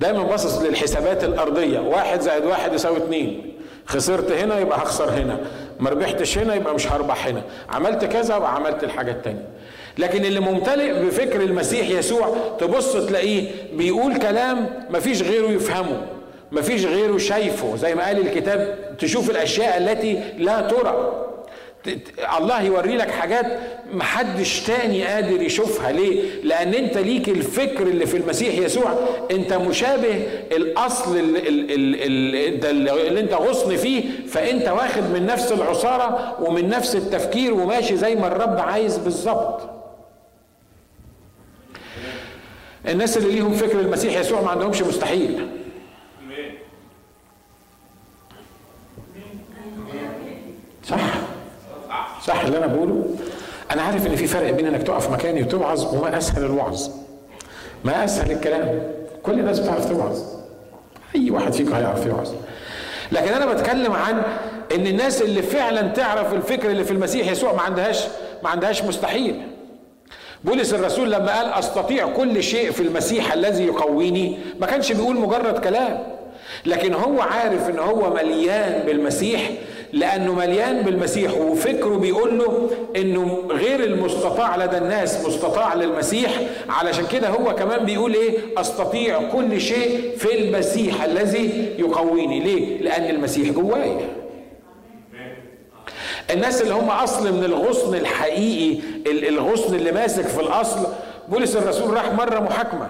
دايما باصص للحسابات الأرضية. واحد زائد واحد يساوي اتنين. خسرت هنا يبقى هخسر هنا. ما ربحتش هنا يبقى مش هربح هنا. عملت كذا يبقى عملت الحاجة التانية. لكن اللي ممتلئ بفكر المسيح يسوع تبص تلاقيه بيقول كلام مفيش غيره يفهمه. مفيش غيره شايفه. زي ما قال الكتاب تشوف الأشياء التي لا ترى. الله يوري لك حاجات محدش تاني قادر يشوفها. ليه؟ لأن أنت ليك الفكر اللي في المسيح يسوع. أنت مشابه الأصل اللي, اللي, اللي أنت غصن فيه فأنت واخد من نفس العصارة ومن نفس التفكير وماشي زي ما الرب عايز بالظبط. الناس اللي ليهم فكر المسيح يسوع ما عندهمش مستحيل. صح؟ صح اللي أنا بقوله؟ أنا عارف إن في فرق بين إنك تقف مكاني وتوعظ وما أسهل الوعظ. ما أسهل الكلام. كل الناس بتعرف توعظ. أي واحد فيكم هيعرف يوعظ. لكن أنا بتكلم عن إن الناس اللي فعلا تعرف الفكر اللي في المسيح يسوع ما عندهاش ما عندهاش مستحيل. بولس الرسول لما قال أستطيع كل شيء في المسيح الذي يقويني ما كانش بيقول مجرد كلام. لكن هو عارف إن هو مليان بالمسيح لأنه مليان بالمسيح. وفكره بيقول له إنه غير المستطاع لدى الناس مستطاع للمسيح. علشان كده هو كمان بيقول إيه؟ أستطيع كل شيء في المسيح الذي يقويني. ليه؟ لأن المسيح جوايا. الناس اللي هم أصل من الغصن الحقيقي الغصن اللي ماسك في الأصل. بولس الرسول راح مرة محاكمة.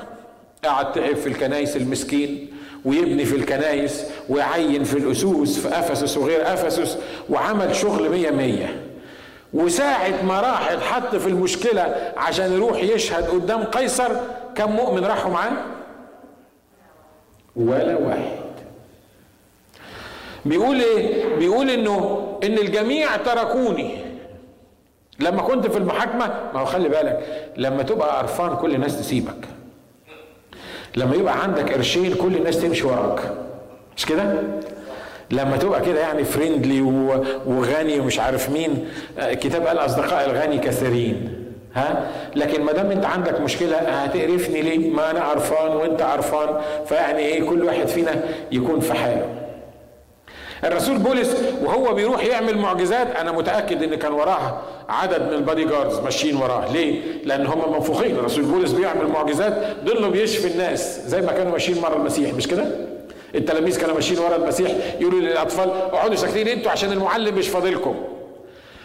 قعد في الكنايس المسكين. ويبني في الكنايس ويعين في الأسوس في أفسس وغير أفسس وعمل شغل مية مية. وساعة ما راح اتحط في المشكلة عشان يروح يشهد قدام قيصر كم مؤمن راحوا معاه؟ ولا واحد. بيقول إيه؟ بيقول إنه إن الجميع تركوني. لما كنت في المحاكمة ما هو خلي بالك لما تبقى قرفان كل الناس تسيبك. لما يبقى عندك قرشين كل الناس تمشي وراك. مش كده؟ لما تبقى كده يعني فريندلي وغني ومش عارف مين الكتاب قال أصدقاء الغني كثيرين. ها؟ لكن ما دام انت عندك مشكلة هتقرفني ليه؟ ما أنا قرفان وأنت قرفان فيعني إيه؟ كل واحد فينا يكون في حاله. الرسول بولس وهو بيروح يعمل معجزات أنا متأكد إن كان وراه عدد من البادي جاردز ماشيين وراه ليه؟ لأن هم منفوخين. الرسول بولس بيعمل معجزات ضله بيشفي الناس زي ما كانوا ماشيين مرة المسيح مش كده؟ التلاميذ كانوا ماشيين ورا المسيح يقولوا للأطفال اقعدوا ساكتين أنتوا عشان المعلم مش فاضلكم.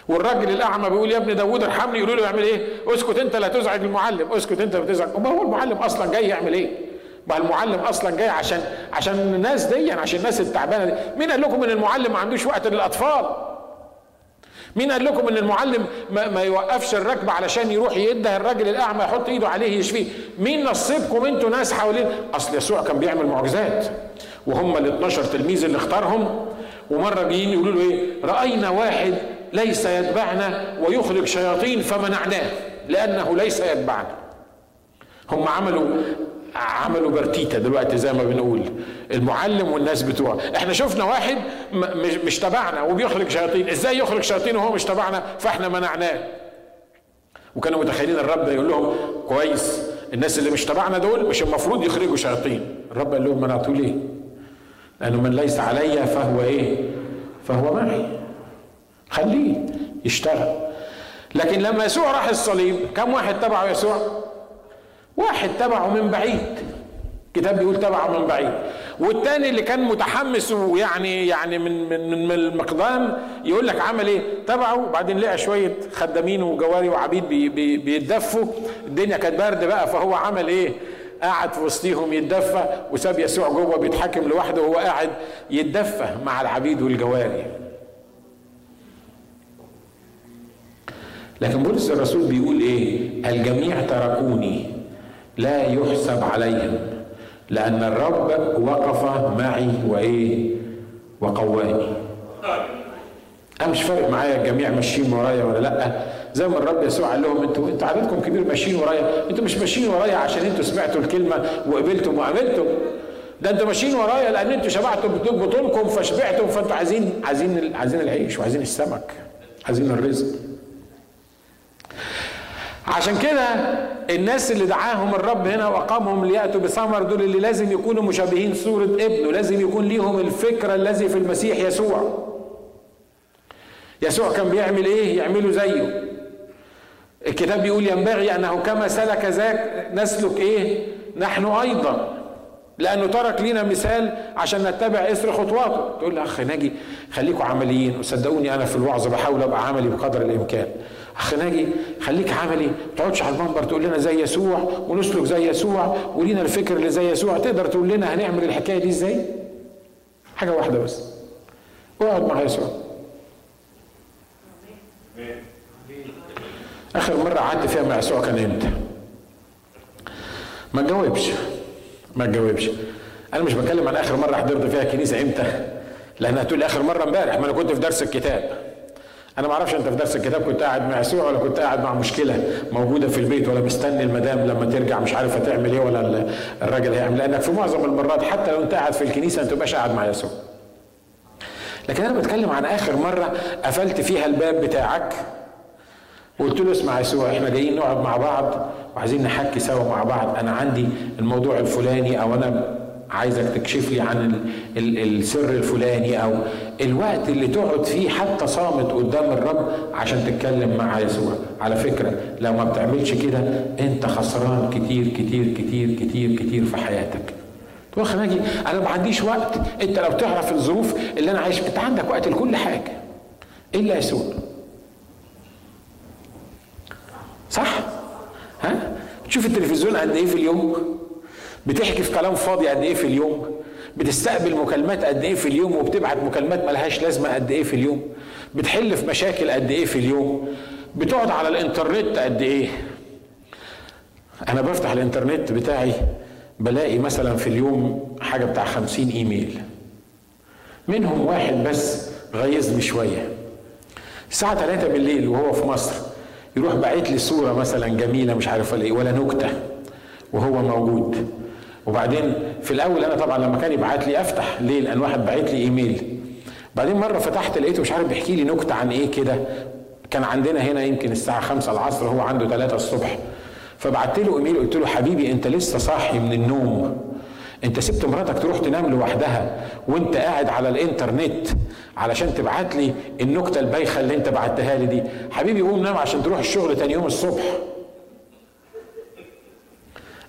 والراجل الأعمى بيقول يا ابن داوود ارحمني. يقولوا له يعمل إيه؟ اسكت انت لا تزعج المعلم. اسكت انت بتزعج ما هو المعلم أصلا جاي يعمل إيه؟ ما المعلم أصلا جاي عشان عشان الناس دي يعني عشان الناس التعبانة دي. مين قال لكم إن المعلم ما عندوش وقت للأطفال؟ مين قال لكم إن المعلم ما, ما يوقفش الركبة علشان يروح يده الراجل الأعمى يحط إيده عليه يشفيه؟ مين نصيبكم أنتوا ناس حوالين؟ أصل يسوع كان بيعمل معجزات وهم ال 12 تلميذ اللي اختارهم. ومرة جايين يقولوا له إيه؟ رأينا واحد ليس يتبعنا ويخرج شياطين فمنعناه لأنه ليس يتبعنا. هم عملوا عملوا برتيتا دلوقتي زي ما بنقول. المعلم والناس بتوعه. إحنا شفنا واحد مش, تبعنا وبيخرج شياطين. إزاي يخرج شياطين وهو مش تبعنا؟ فاحنا منعناه. وكانوا متخيلين الرب يقول لهم كويس. الناس اللي مش تبعنا دول مش المفروض يخرجوا شياطين. الرب قال لهم منعتوا ليه لأنه من ليس علي فهو إيه؟ فهو معي. خليه يشتغل. لكن لما يسوع راح الصليب كم واحد تبعه يسوع؟ واحد تبعه من بعيد. كتاب بيقول تبعه من بعيد. والتاني اللي كان متحمس ويعني يعني من من من المقدام يقول لك عمل إيه؟ تبعه. وبعدين لقى شوية خدامين وجواري وعبيد بي بي بيتدفوا. الدنيا كانت برد بقى. فهو عمل إيه؟ قعد في وسطيهم يتدفى. وساب يسوع جوه بيتحكم لوحده وهو قاعد يتدفى مع العبيد والجواري. لكن بولس الرسول بيقول إيه؟ الجميع تركوني. لا يحسب عليهم لأن الرب وقف معي وإيه؟ وقواني. أنا مش فارق معايا الجميع ماشيين ورايا ولا لأ. زي ما الرب يسوع قال لهم أنتوا أنتوا عددكم كبير ماشيين ورايا. أنتوا مش ماشيين ورايا عشان أنتوا سمعتوا الكلمة وقبلتم وعملتم ده أنتوا ماشيين ورايا لأن أنتوا شبعتوا بطونكم فشبعتم فأنتوا عايزين عايزين عايزين العيش وعايزين السمك عايزين الرزق. عشان كده الناس اللي دعاهم الرب هنا وأقامهم ليأتوا بثمر دول اللي لازم يكونوا مشابهين صورة ابنه لازم يكون ليهم الفكرة الذي في المسيح يسوع. يسوع كان بيعمل إيه؟ يعملوا زيه. الكتاب بيقول ينبغي أنه كما سلك ذاك نسلك إيه؟ نحن أيضا. لأنه ترك لنا مثال عشان نتبع اثر خطواته. تقول لي اخ ناجي خليكم عمليين وصدقوني أنا في الوعظ بحاول أبقى عملي بقدر الإمكان. اخ ناجي خليك عملي ما تقعدش على المنبر تقول لنا زي يسوع ونسلك زي يسوع ولينا الفكر اللي زي يسوع. تقدر تقول لنا هنعمل الحكاية دي إزاي؟ حاجة واحدة بس. اقعد مع يسوع. آخر مرة قعدت فيها مع يسوع كان إمتى؟ ما تجاوبش. ما تجاوبش. أنا مش بتكلم عن آخر مرة حضرت فيها كنيسه إمتى لأنها هتقول آخر مرة إمبارح ما أنا كنت في درس الكتاب. أنا ما أعرفش أنت في درس الكتاب كنت قاعد مع يسوع ولا كنت قاعد مع مشكلة موجودة في البيت ولا مستني المدام لما ترجع مش عارف هتعمل إيه ولا الراجل هيعمل لأنك في معظم المرات حتى لو أنت قاعد في الكنيسة ما تبقاش قاعد مع يسوع. لكن أنا بتكلم عن آخر مرة قفلت فيها الباب بتاعك وقلت له اسمع يسوع إحنا جايين نقعد مع بعض وعايزين نحكي سوا مع بعض. أنا عندي الموضوع الفلاني أو أنا عايزك تكشف لي عن ال ال السر الفلاني أو الوقت اللي تقعد فيه حتى صامت قدام الرب عشان تتكلم مع يسوع. على فكرة لو ما بتعملش كده انت خسران كتير كتير كتير كتير كتير في حياتك. تقول خناجي أنا ما عنديش وقت. انت لو تعرف الظروف اللي أنا عايش أنت عندك وقت لكل حاجة. إلا يسوع. صح؟ ها؟ تشوف التلفزيون قد إيه في اليوم؟ بتحكي في كلام فاضي قد إيه في اليوم؟ بتستقبل مكالمات قد إيه في اليوم وبتبعت مكالمات ملهاش لازمة قد إيه في اليوم. بتحل في مشاكل قد إيه في اليوم. بتقعد على الإنترنت قد إيه. أنا بفتح الإنترنت بتاعي بلاقي مثلا في اليوم حاجة بتاع خمسين إيميل. منهم واحد بس غيظني شوية. الساعة 3 بالليل وهو في مصر. يروح باعت لي صورة مثلا جميلة مش عارف ولا إيه ولا نكتة وهو موجود. وبعدين في الأول أنا طبعا لما كان يبعت لي أفتح ليه؟ لأن واحد بعت لي إيميل. بعدين مرة فتحت لقيته مش عارف بيحكي لي نكتة عن إيه كده. كان عندنا هنا يمكن الساعة 5 العصر هو عنده 3 الصبح. فبعت له إيميل قلت له حبيبي أنت لسه صاحي من النوم. أنت سبت مراتك تروح تنام لوحدها وأنت قاعد على الإنترنت علشان تبعت لي النكتة البايخة اللي أنت بعتها لي دي. حبيبي قوم نام عشان تروح الشغل تاني يوم الصبح.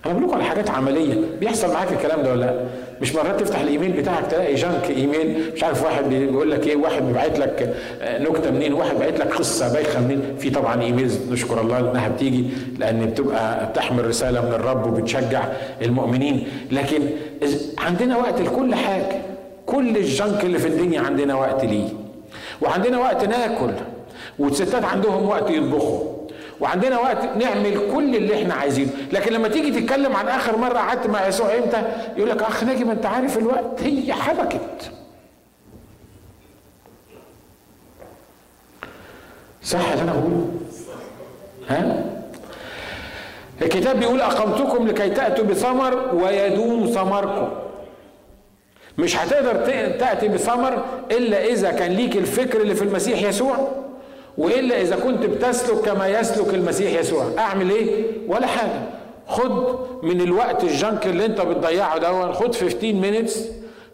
أنا بقول لكم على حاجات عملية. بيحصل معاك الكلام ده ولا لأ؟ مش مرات تفتح الإيميل بتاعك تلاقي جانك إيميل مش عارف واحد بيقول لك إيه واحد بيبعت لك آه، نكتة منين واحد بيبعت لك قصة بايخة منين؟ في طبعا ايميلز نشكر الله إنها بتيجي لأن بتبقى بتحمل رسالة من الرب وبتشجع المؤمنين. لكن عندنا وقت لكل حاجة. كل الجنك اللي في الدنيا عندنا وقت ليه. وعندنا وقت ناكل. والستات عندهم وقت يطبخوا. وعندنا وقت نعمل كل اللي إحنا عايزينه. لكن لما تيجي تتكلم عن آخر مرة قعدت مع يسوع إمتى؟ يقول لك أخ ناجي ما أنت عارف الوقت هي حبكت. صح اللي أنا بقوله؟ ها؟ الكتاب بيقول أقمتكم لكي تأتوا بثمر ويدوم ثمركم. مش هتقدر تأتي بثمر إلا إذا كان ليك الفكر اللي في المسيح يسوع. وإلا إذا كنت بتسلك كما يسلك المسيح يسوع. أعمل إيه؟ ولا حاجة. خد من الوقت ال junk اللي أنت بتضيعه ده خد 15 minutes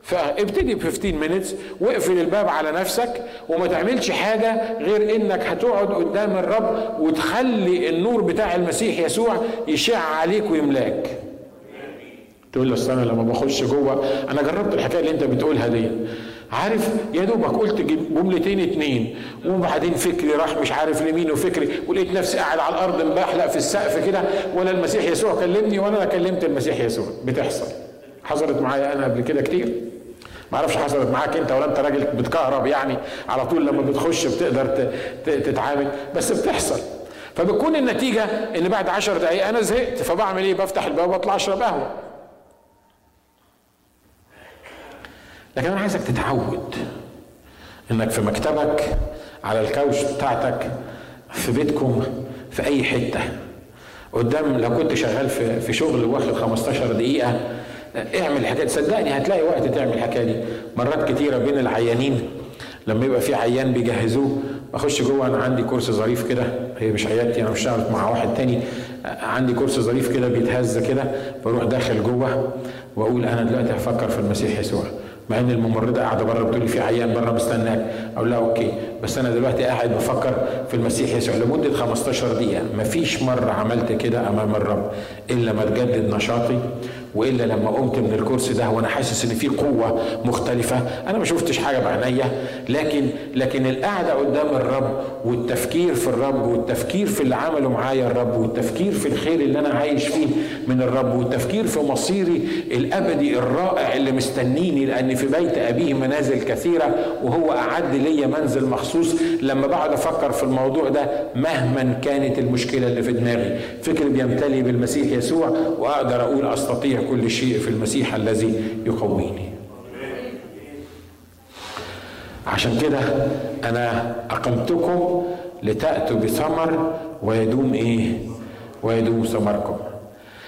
فابتدي ب 15 minutes واقفل الباب على نفسك. وما تعملش حاجة غير إنك هتقعد قدام الرب وتخلي النور بتاع المسيح يسوع يشع عليك ويملاك. تقول له أنا لما بخش جوه أنا جربت الحكاية اللي أنت بتقولها دي. عارف؟ يا دوبك قلت جملتين اتنين وبعدين فكري راح مش عارف لمين وفكري ولقيت نفسي قاعد على الأرض مبحلق في السقف كده ولا المسيح يسوع كلمني ولا أنا كلمت المسيح يسوع. بتحصل. حصلت معايا أنا قبل كده كتير. ما أعرفش حصلت معاك أنت ولا أنت راجل بتكهرب يعني على طول لما بتخش بتقدر تتعامل بس بتحصل. فبتكون النتيجة إن بعد عشر دقايق أنا زهقت فبعمل إيه؟ بفتح الباب وأطلع أشرب قهوة. لكن أنا عايزك تتعود إنك في مكتبك على الكوش بتاعتك في بيتكم في أي حتة. قدام لو كنت شغال في في شغل واخد 15 دقيقة اعمل الحكاية صدقني هتلاقي وقت تعمل الحكاية دي. مرات كتيرة بين العيانين لما يبقى في عيان بيجهزوه بخش جوه أنا عندي كرسي ظريف كده. هي مش عيادتي أنا بشتغل مع واحد تاني. عندي كرسي ظريف كده بيتهز كده بروح داخل جوه وأقول أنا دلوقتي هفكر في المسيح يسوع. مع إن الممرضة قاعدة بره بتقول في عيان بره مستناك. أقول لها okay. بس أنا دلوقتي قاعد بفكر في المسيح يسوع لمدة 15 دقيقة. مفيش مرة عملت كده أمام الرب إلا ما تجدد نشاطي. وإلا لما قمت من الكرسي ده وأنا حاسس إن في قوة مختلفة أنا ما شفتش حاجة بعينيا. لكن لكن القعدة قدام الرب والتفكير في الرب والتفكير في اللي عمله معايا الرب والتفكير في الخير اللي أنا عايش فيه من الرب والتفكير في مصيري الأبدي الرائع اللي مستنيني لأن في بيت أبيه منازل كثيرة وهو أعد لي منزل مخصوص. لما بقعد أفكر في الموضوع ده مهما كانت المشكلة اللي في دماغي فكر بيمتلي بالمسيح يسوع وأقدر أقول أستطيع كل شيء في المسيح الذي يقويني. عشان كده أنا أقمتكم لتأتوا بثمر ويدوم إيه؟ ويدوم ثمركم.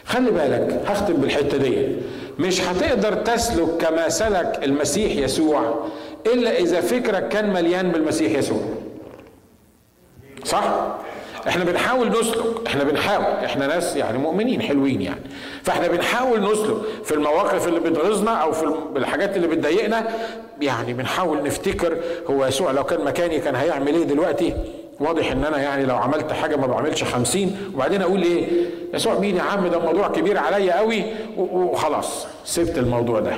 خلي بالك هختم بالحتة دي. مش هتقدر تسلك كما سلك المسيح يسوع إلا إذا فكرك كان مليان بالمسيح يسوع. صح؟ إحنا بنحاول نسلك إحنا بنحاول إحنا ناس يعني مؤمنين حلوين يعني. فاحنا بنحاول نسلك في المواقف اللي بتغيظنا أو في الحاجات اللي بتضايقنا. يعني بنحاول نفتكر هو يسوع لو كان مكاني كان هيعمل إيه دلوقتي؟ واضح ان أنا يعني لو عملت حاجة ما بعملش خمسين. وبعدين أقول إيه يسوع مين يا عم؟ ده الموضوع كبير عليا قوي. وخلاص سبت الموضوع ده.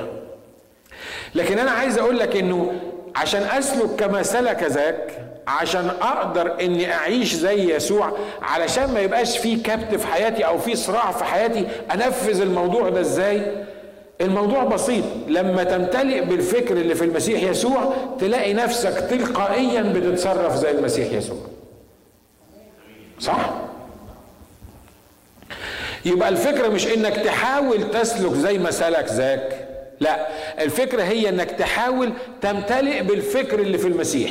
لكن أنا عايز أقول لك انه عشان أسلك كما سلك ذاك عشان أقدر إني أعيش زي يسوع علشان ما يبقاش في كبت في حياتي أو في صراع في حياتي أنفذ الموضوع ده إزاي؟ الموضوع بسيط لما تمتلئ بالفكر اللي في المسيح يسوع تلاقي نفسك تلقائيا بتتصرف زي المسيح يسوع. صح؟ يبقى الفكرة مش إنك تحاول تسلك زي ما سلك ذاك لا الفكرة هي إنك تحاول تمتلئ بالفكر اللي في المسيح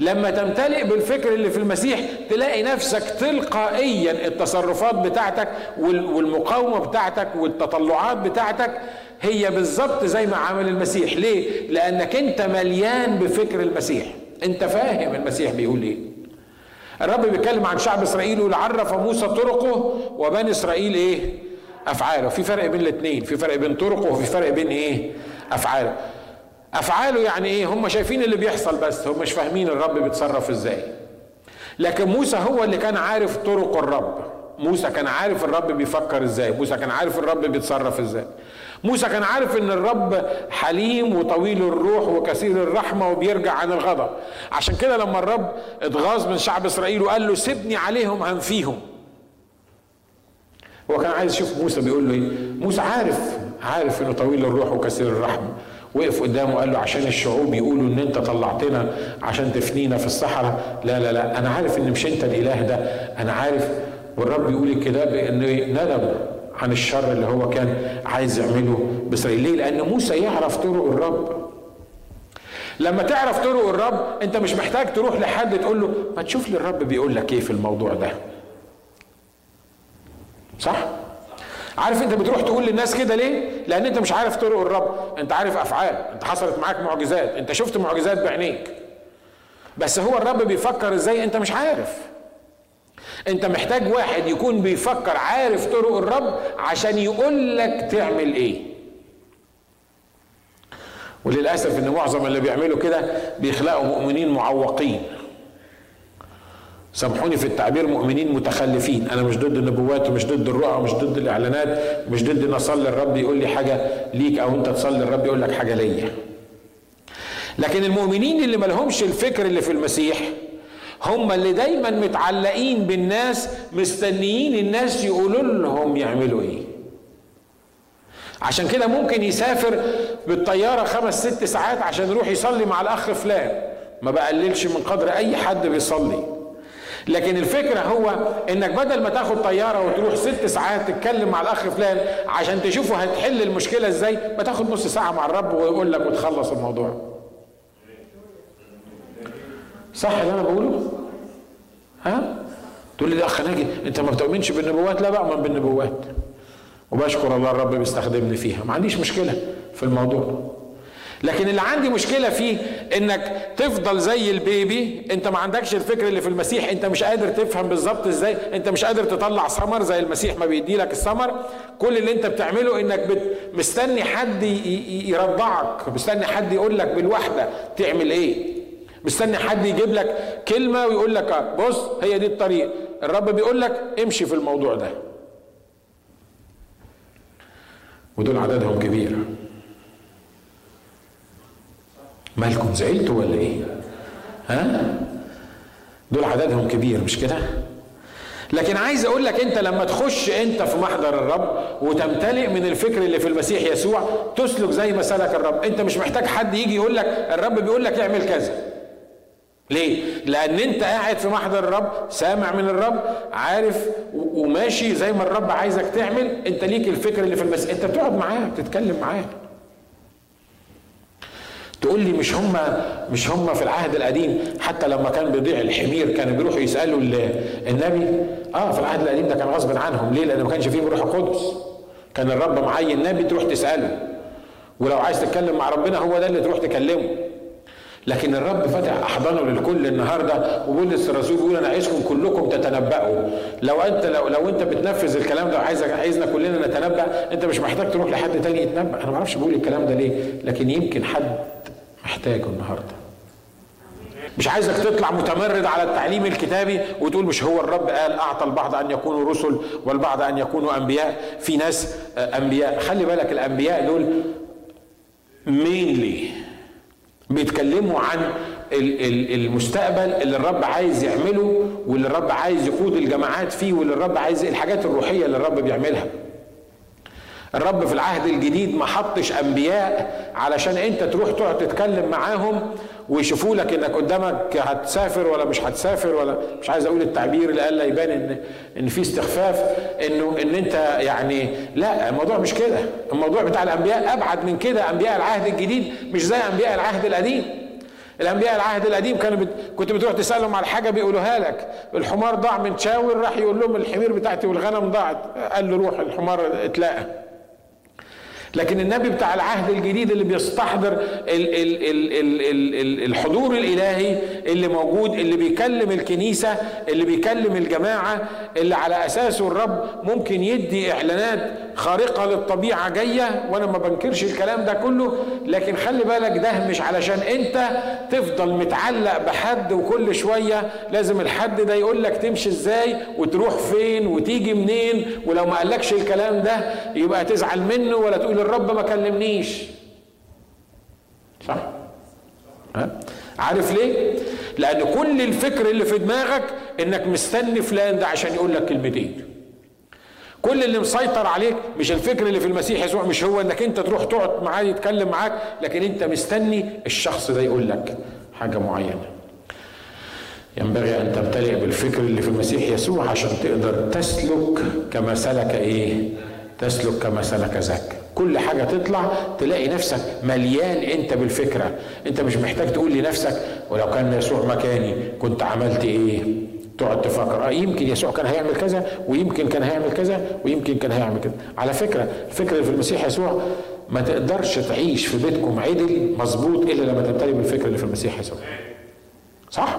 لما تمتلئ بالفكر اللي في المسيح تلاقي نفسك تلقائيا التصرفات بتاعتك والمقاومة بتاعتك والتطلعات بتاعتك هي بالظبط زي ما عمل المسيح ليه؟ لأنك أنت مليان بفكر المسيح أنت فاهم المسيح بيقول إيه الرب بيتكلم عن شعب إسرائيل يقول عرف موسى طرقه وبني إسرائيل إيه؟ أفعاله. في فرق بين الاثنين في فرق بين طرقه وفي فرق بين إيه؟ أفعاله. أفعاله يعني إيه؟ هم شايفين اللي بيحصل بس. هم مش فاهمين الرب بيتصرف إزاي. لكن موسى هو اللي كان عارف طرق الرب. موسى كان عارف الرب بيفكر إزاي. موسى كان عارف الرب بيتصرف إزاي. موسى كان عارف إن الرب حليم وطويل الروح وكثير الرحمة وبيرجع عن الغضب. عشان كده لما الرب اتغاظ من شعب إسرائيل وقال له سيبني عليهم هنفيهم هو كان عايز يشوف موسى بيقول له إيه؟ موسى عارف عارف إنه طويل الروح وكثير الرحمه وقف قدامه وقال له عشان الشعوب يقولوا إن أنت طلعتنا عشان تفنينا في الصحراء. لا لا لا أنا عارف إن مش أنت الإله ده. أنا عارف والرب يقول الكتاب انه ندم عن الشر اللي هو كان عايز يعمله بإسرائيل. ليه؟ لأن موسى يعرف طرق الرب. لما تعرف طرق الرب أنت مش محتاج تروح لحد تقول له ما تشوف لي الرب بيقول لك إيه في الموضوع ده؟ صح؟ عارف انت بتروح تقول للناس كده ليه؟ لأن انت مش عارف طرق الرب. انت عارف افعال. انت حصلت معاك معجزات. انت شفت معجزات بعينيك. بس هو الرب بيفكر إزاي انت مش عارف. انت محتاج واحد يكون بيفكر عارف طرق الرب عشان يقول لك تعمل إيه. وللأسف إن معظم اللي بيعملوا كده بيخلقوا مؤمنين معوقين. سامحوني في التعبير مؤمنين متخلفين. أنا مش ضد النبوات ومش ضد الرؤى ومش ضد الإعلانات مش ضد إن أصلي الرب يقول لي حاجة ليك أو أنت تصلي الرب يقول لك حاجة ليا. لكن المؤمنين اللي ملهمش الفكر اللي في المسيح هم اللي دايما متعلقين بالناس مستنيين الناس يقولوا لهم يعملوا إيه. عشان كده ممكن يسافر بالطيارة خمس ست ساعات عشان يروح يصلي مع الأخ فلان. ما بقللش من قدر أي حد بيصلي. لكن الفكرة هو إنك بدل ما تاخد طيارة وتروح ست ساعات تتكلم مع الأخ فلان عشان تشوفه هتحل المشكلة إزاي ما تاخد نص ساعة مع الرب ويقول لك وتخلص الموضوع. صح اللي أنا بقوله؟ ها؟ تقول لي أخ ناجي أنت ما بتؤمنش بالنبوات؟ لا بؤمن بالنبوات. وبشكر الله الرب بيستخدمني فيها. ما عنديش مشكلة في الموضوع. لكن اللي عندي مشكلة فيه إنك تفضل زي البيبي أنت ما عندكش الفكر اللي في المسيح أنت مش قادر تفهم بالظبط إزاي أنت مش قادر تطلع ثمر زي المسيح ما بيدي لك الثمر. كل اللي أنت بتعمله إنك بت مستني حد يرضعك مستني حد يقول لك بالوحدة تعمل إيه. مستني حد يجيب لك كلمة ويقول لك بص هي دي الطريق. الرب بيقول لك امشي في الموضوع ده. ودول عددهم كبير. مالكم زعلتوا ولا إيه؟ ها؟ دول عددهم كبير مش كده؟ لكن عايز أقول لك أنت لما تخش أنت في محضر الرب وتمتلئ من الفكر اللي في المسيح يسوع تسلك زي ما سلك الرب. أنت مش محتاج حد يجي يقول لك الرب بيقول لك اعمل كذا. ليه؟ لأن أنت قاعد في محضر الرب سامع من الرب عارف وماشي زي ما الرب عايزك تعمل. أنت ليك الفكر اللي في المسيح أنت بتقعد معاه تتكلم معاه. تقول لي مش هم مش هم في العهد القديم؟ حتى لما كان بيضيع الحمير كانوا بيروحوا يسألوا النبي. آه في العهد القديم ده كان غصب عنهم. ليه؟ لأن ما كانش فيه روح القدس. كان الرب معين نبي تروح تسأله. ولو عايز تتكلم مع ربنا هو ده اللي تروح تكلمه. لكن الرب فتح أحضانه للكل النهارده وبولس الرسول بيقول أنا عايزكم كلكم تتنبأوا. لو انت لو, لو أنت بتنفذ الكلام ده وعايزك عايزنا كلنا نتنبأ أنت مش محتاج تروح لحد تاني يتنبأ. أنا ما أعرفش بقول الكلام ده ليه لكن يمكن حد محتاجه النهارده. مش عايزك تطلع متمرد على التعليم الكتابي وتقول مش هو الرب قال أعطى البعض أن يكونوا رسل والبعض أن يكونوا أنبياء. في ناس أنبياء. خلي بالك الأنبياء دول مينلي بيتكلموا عن المستقبل اللي الرب عايز يعمله واللي الرب عايز يقود الجماعات فيه واللي الرب عايز الحاجات الروحية اللي الرب بيعملها. الرب في العهد الجديد ما حطش أنبياء علشان أنت تروح تقعد تتكلم معاهم ويشوفوا لك إنك قدامك هتسافر ولا مش هتسافر ولا مش عايز أقول التعبير اللي قال يبان ان إن في استخفاف انه إن أنت يعني لا الموضوع مش كده. الموضوع بتاع الأنبياء أبعد من كده. أنبياء العهد الجديد مش زي أنبياء العهد القديم. الأنبياء العهد القديم كانوا بت... كنت بتروح تسألهم على حاجة بيقولوها لك. الحمار ضاع من شاور راح يقول لهم الحمير بتاعتي والغنم ضاعت. قال له روح الحمار اتلاقى لكن النبي بتاع العهد الجديد اللي بيستحضر ال ال ال ال ال ال الحضور الإلهي اللي موجود اللي بيكلم الكنيسة اللي بيكلم الجماعة اللي على اساسه الرب ممكن يدي إعلانات خارقة للطبيعة جاية وأنا ما بنكرش الكلام ده كله لكن خلي بالك ده مش علشان أنت تفضل متعلق بحد وكل شوية لازم الحد ده يقول لك تمشي إزاي وتروح فين وتيجي منين ولو ما قالكش الكلام ده يبقى تزعل منه ولا تقول الرب ما كلمنيش. صح؟ ها؟ عارف ليه؟ لأن كل الفكر اللي في دماغك إنك مستني فلان ده عشان يقول لك كلمتين كل اللي مسيطر عليك مش الفكر اللي في المسيح يسوع مش هو إنك أنت تروح تقعد معاه يتكلم معاك لكن أنت مستني الشخص ده يقول لك حاجة معينة. ينبغي أن تمتلئ بالفكر اللي في المسيح يسوع عشان تقدر تسلك كما سلك إيه؟ تسلك كما سلك ذاك كل حاجة تطلع تلاقي نفسك مليان انت بالفكرة. انت مش محتاج تقول لنفسك ولو كان يسوع مكاني كنت عملت إيه؟ تقعد تفكر. آه يمكن يسوع كان هيعمل كذا ويمكن كان هيعمل كذا ويمكن كان هيعمل كذا. على فكرة الفكرة اللي في المسيح يسوع ما تقدرش تعيش في بيتكم عدل مظبوط إلا لما تمتلي بالفكر اللي في المسيح يسوع. صح؟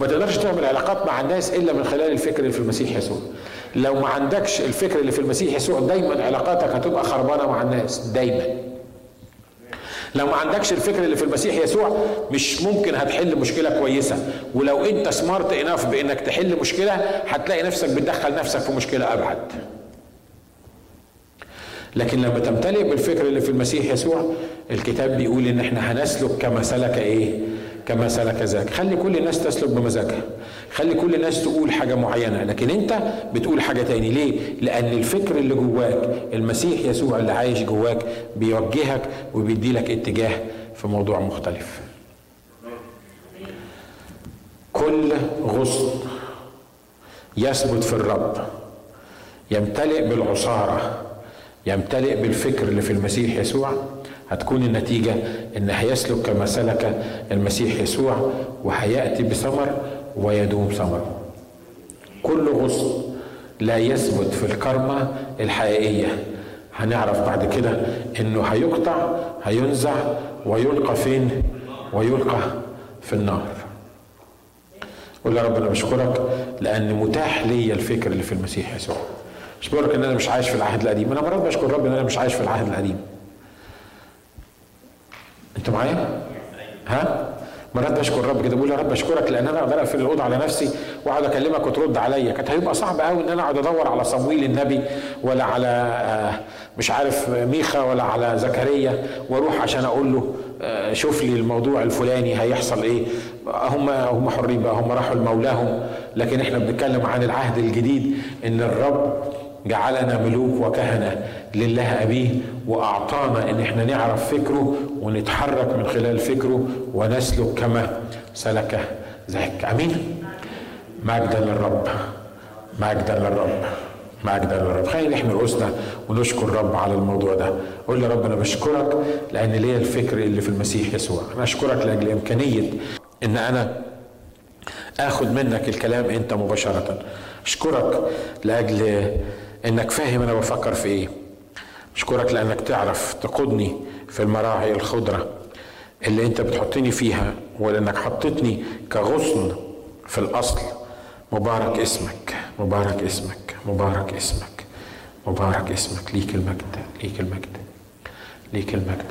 ما تقدرش تعمل علاقات مع الناس إلا من خلال الفكر اللي في المسيح يسوع. لو ما عندكش الفكر اللي في المسيح يسوع دايما علاقاتك هتبقى خربانة مع الناس دايما. لو ما عندكش الفكر اللي في المسيح يسوع مش ممكن هتحل مشكلة كويسة. ولو انت سمارت اناف بانك تحل مشكلة هتلاقي نفسك بتدخل نفسك في مشكلة أبعد. لكن لما تمتلئ بالفكر اللي في المسيح يسوع الكتاب بيقول إن إحنا هنسلك كما سلك إيه؟ كما سلك ذاك. خلي كل الناس تسلك بمزاجها. خلي كل الناس تقول حاجة معينة. لكن انت بتقول حاجة تاني. ليه؟ لأن الفكر اللي جواك المسيح يسوع اللي عايش جواك بيوجهك وبيدي لك اتجاه في موضوع مختلف. كل غصن يثبت في الرب. يمتلئ بالعصارة. يمتلئ بالفكر اللي في المسيح يسوع. هتكون النتيجة إن هيسلك كما سلك المسيح يسوع وهيأتي بثمر ويدوم ثمر كل غصن لا يثبت في الكرمة الحقيقية. هنعرف بعد كده إنه هيقطع هينزع ويلقى فين؟ ويلقى في النار. قول يا رب أنا بشكرك لأن متاح ليا الفكر اللي في المسيح يسوع. اشكرك إن أنا مش عايش في العهد القديم. أنا مرات بشكر رب إن أنا مش عايش في العهد القديم. انت معايا؟ ها؟ مرات بشكر رب كده بقول يا رب اشكرك لأن أنا أقدر أقفل الأوضة على نفسي وأقعد أكلمك وترد عليا. كانت هيبقى صعب قوي إن أنا أقعد أدور على صمويل النبي ولا على مش عارف ميخا ولا على زكريا وأروح عشان أقول له شوف لي الموضوع الفلاني هيحصل إيه. هم هم حرين بقى هم راحوا لمولاهم. لكن إحنا بنتكلم عن العهد الجديد إن الرب جعلنا ملوك وكهنة لله أبيه وأعطانا إن إحنا نعرف فكره ونتحرك من خلال فكره ونسلك كما سلك ذاك. آمين. مجدا للرب مجدا للرب مجدا للرب خلينا نحمي رؤوسنا ونشكر الرب على الموضوع ده. قول لي رب أنا بشكرك لأن ليا الفكر اللي في المسيح يسوع. أنا أشكرك لأجل إمكانية إن أنا اخد منك الكلام أنت مباشرة. أشكرك لأجل إنك فاهم أنا بفكر في إيه. أشكرك لأنك تعرف تقودني في المراعي الخضرة اللي انت بتحطني فيها ولانك حطيتني كغصن في الأصل. مبارك اسمك مبارك اسمك مبارك اسمك مبارك اسمك. ليك المجد ليك المجد ليك المجد.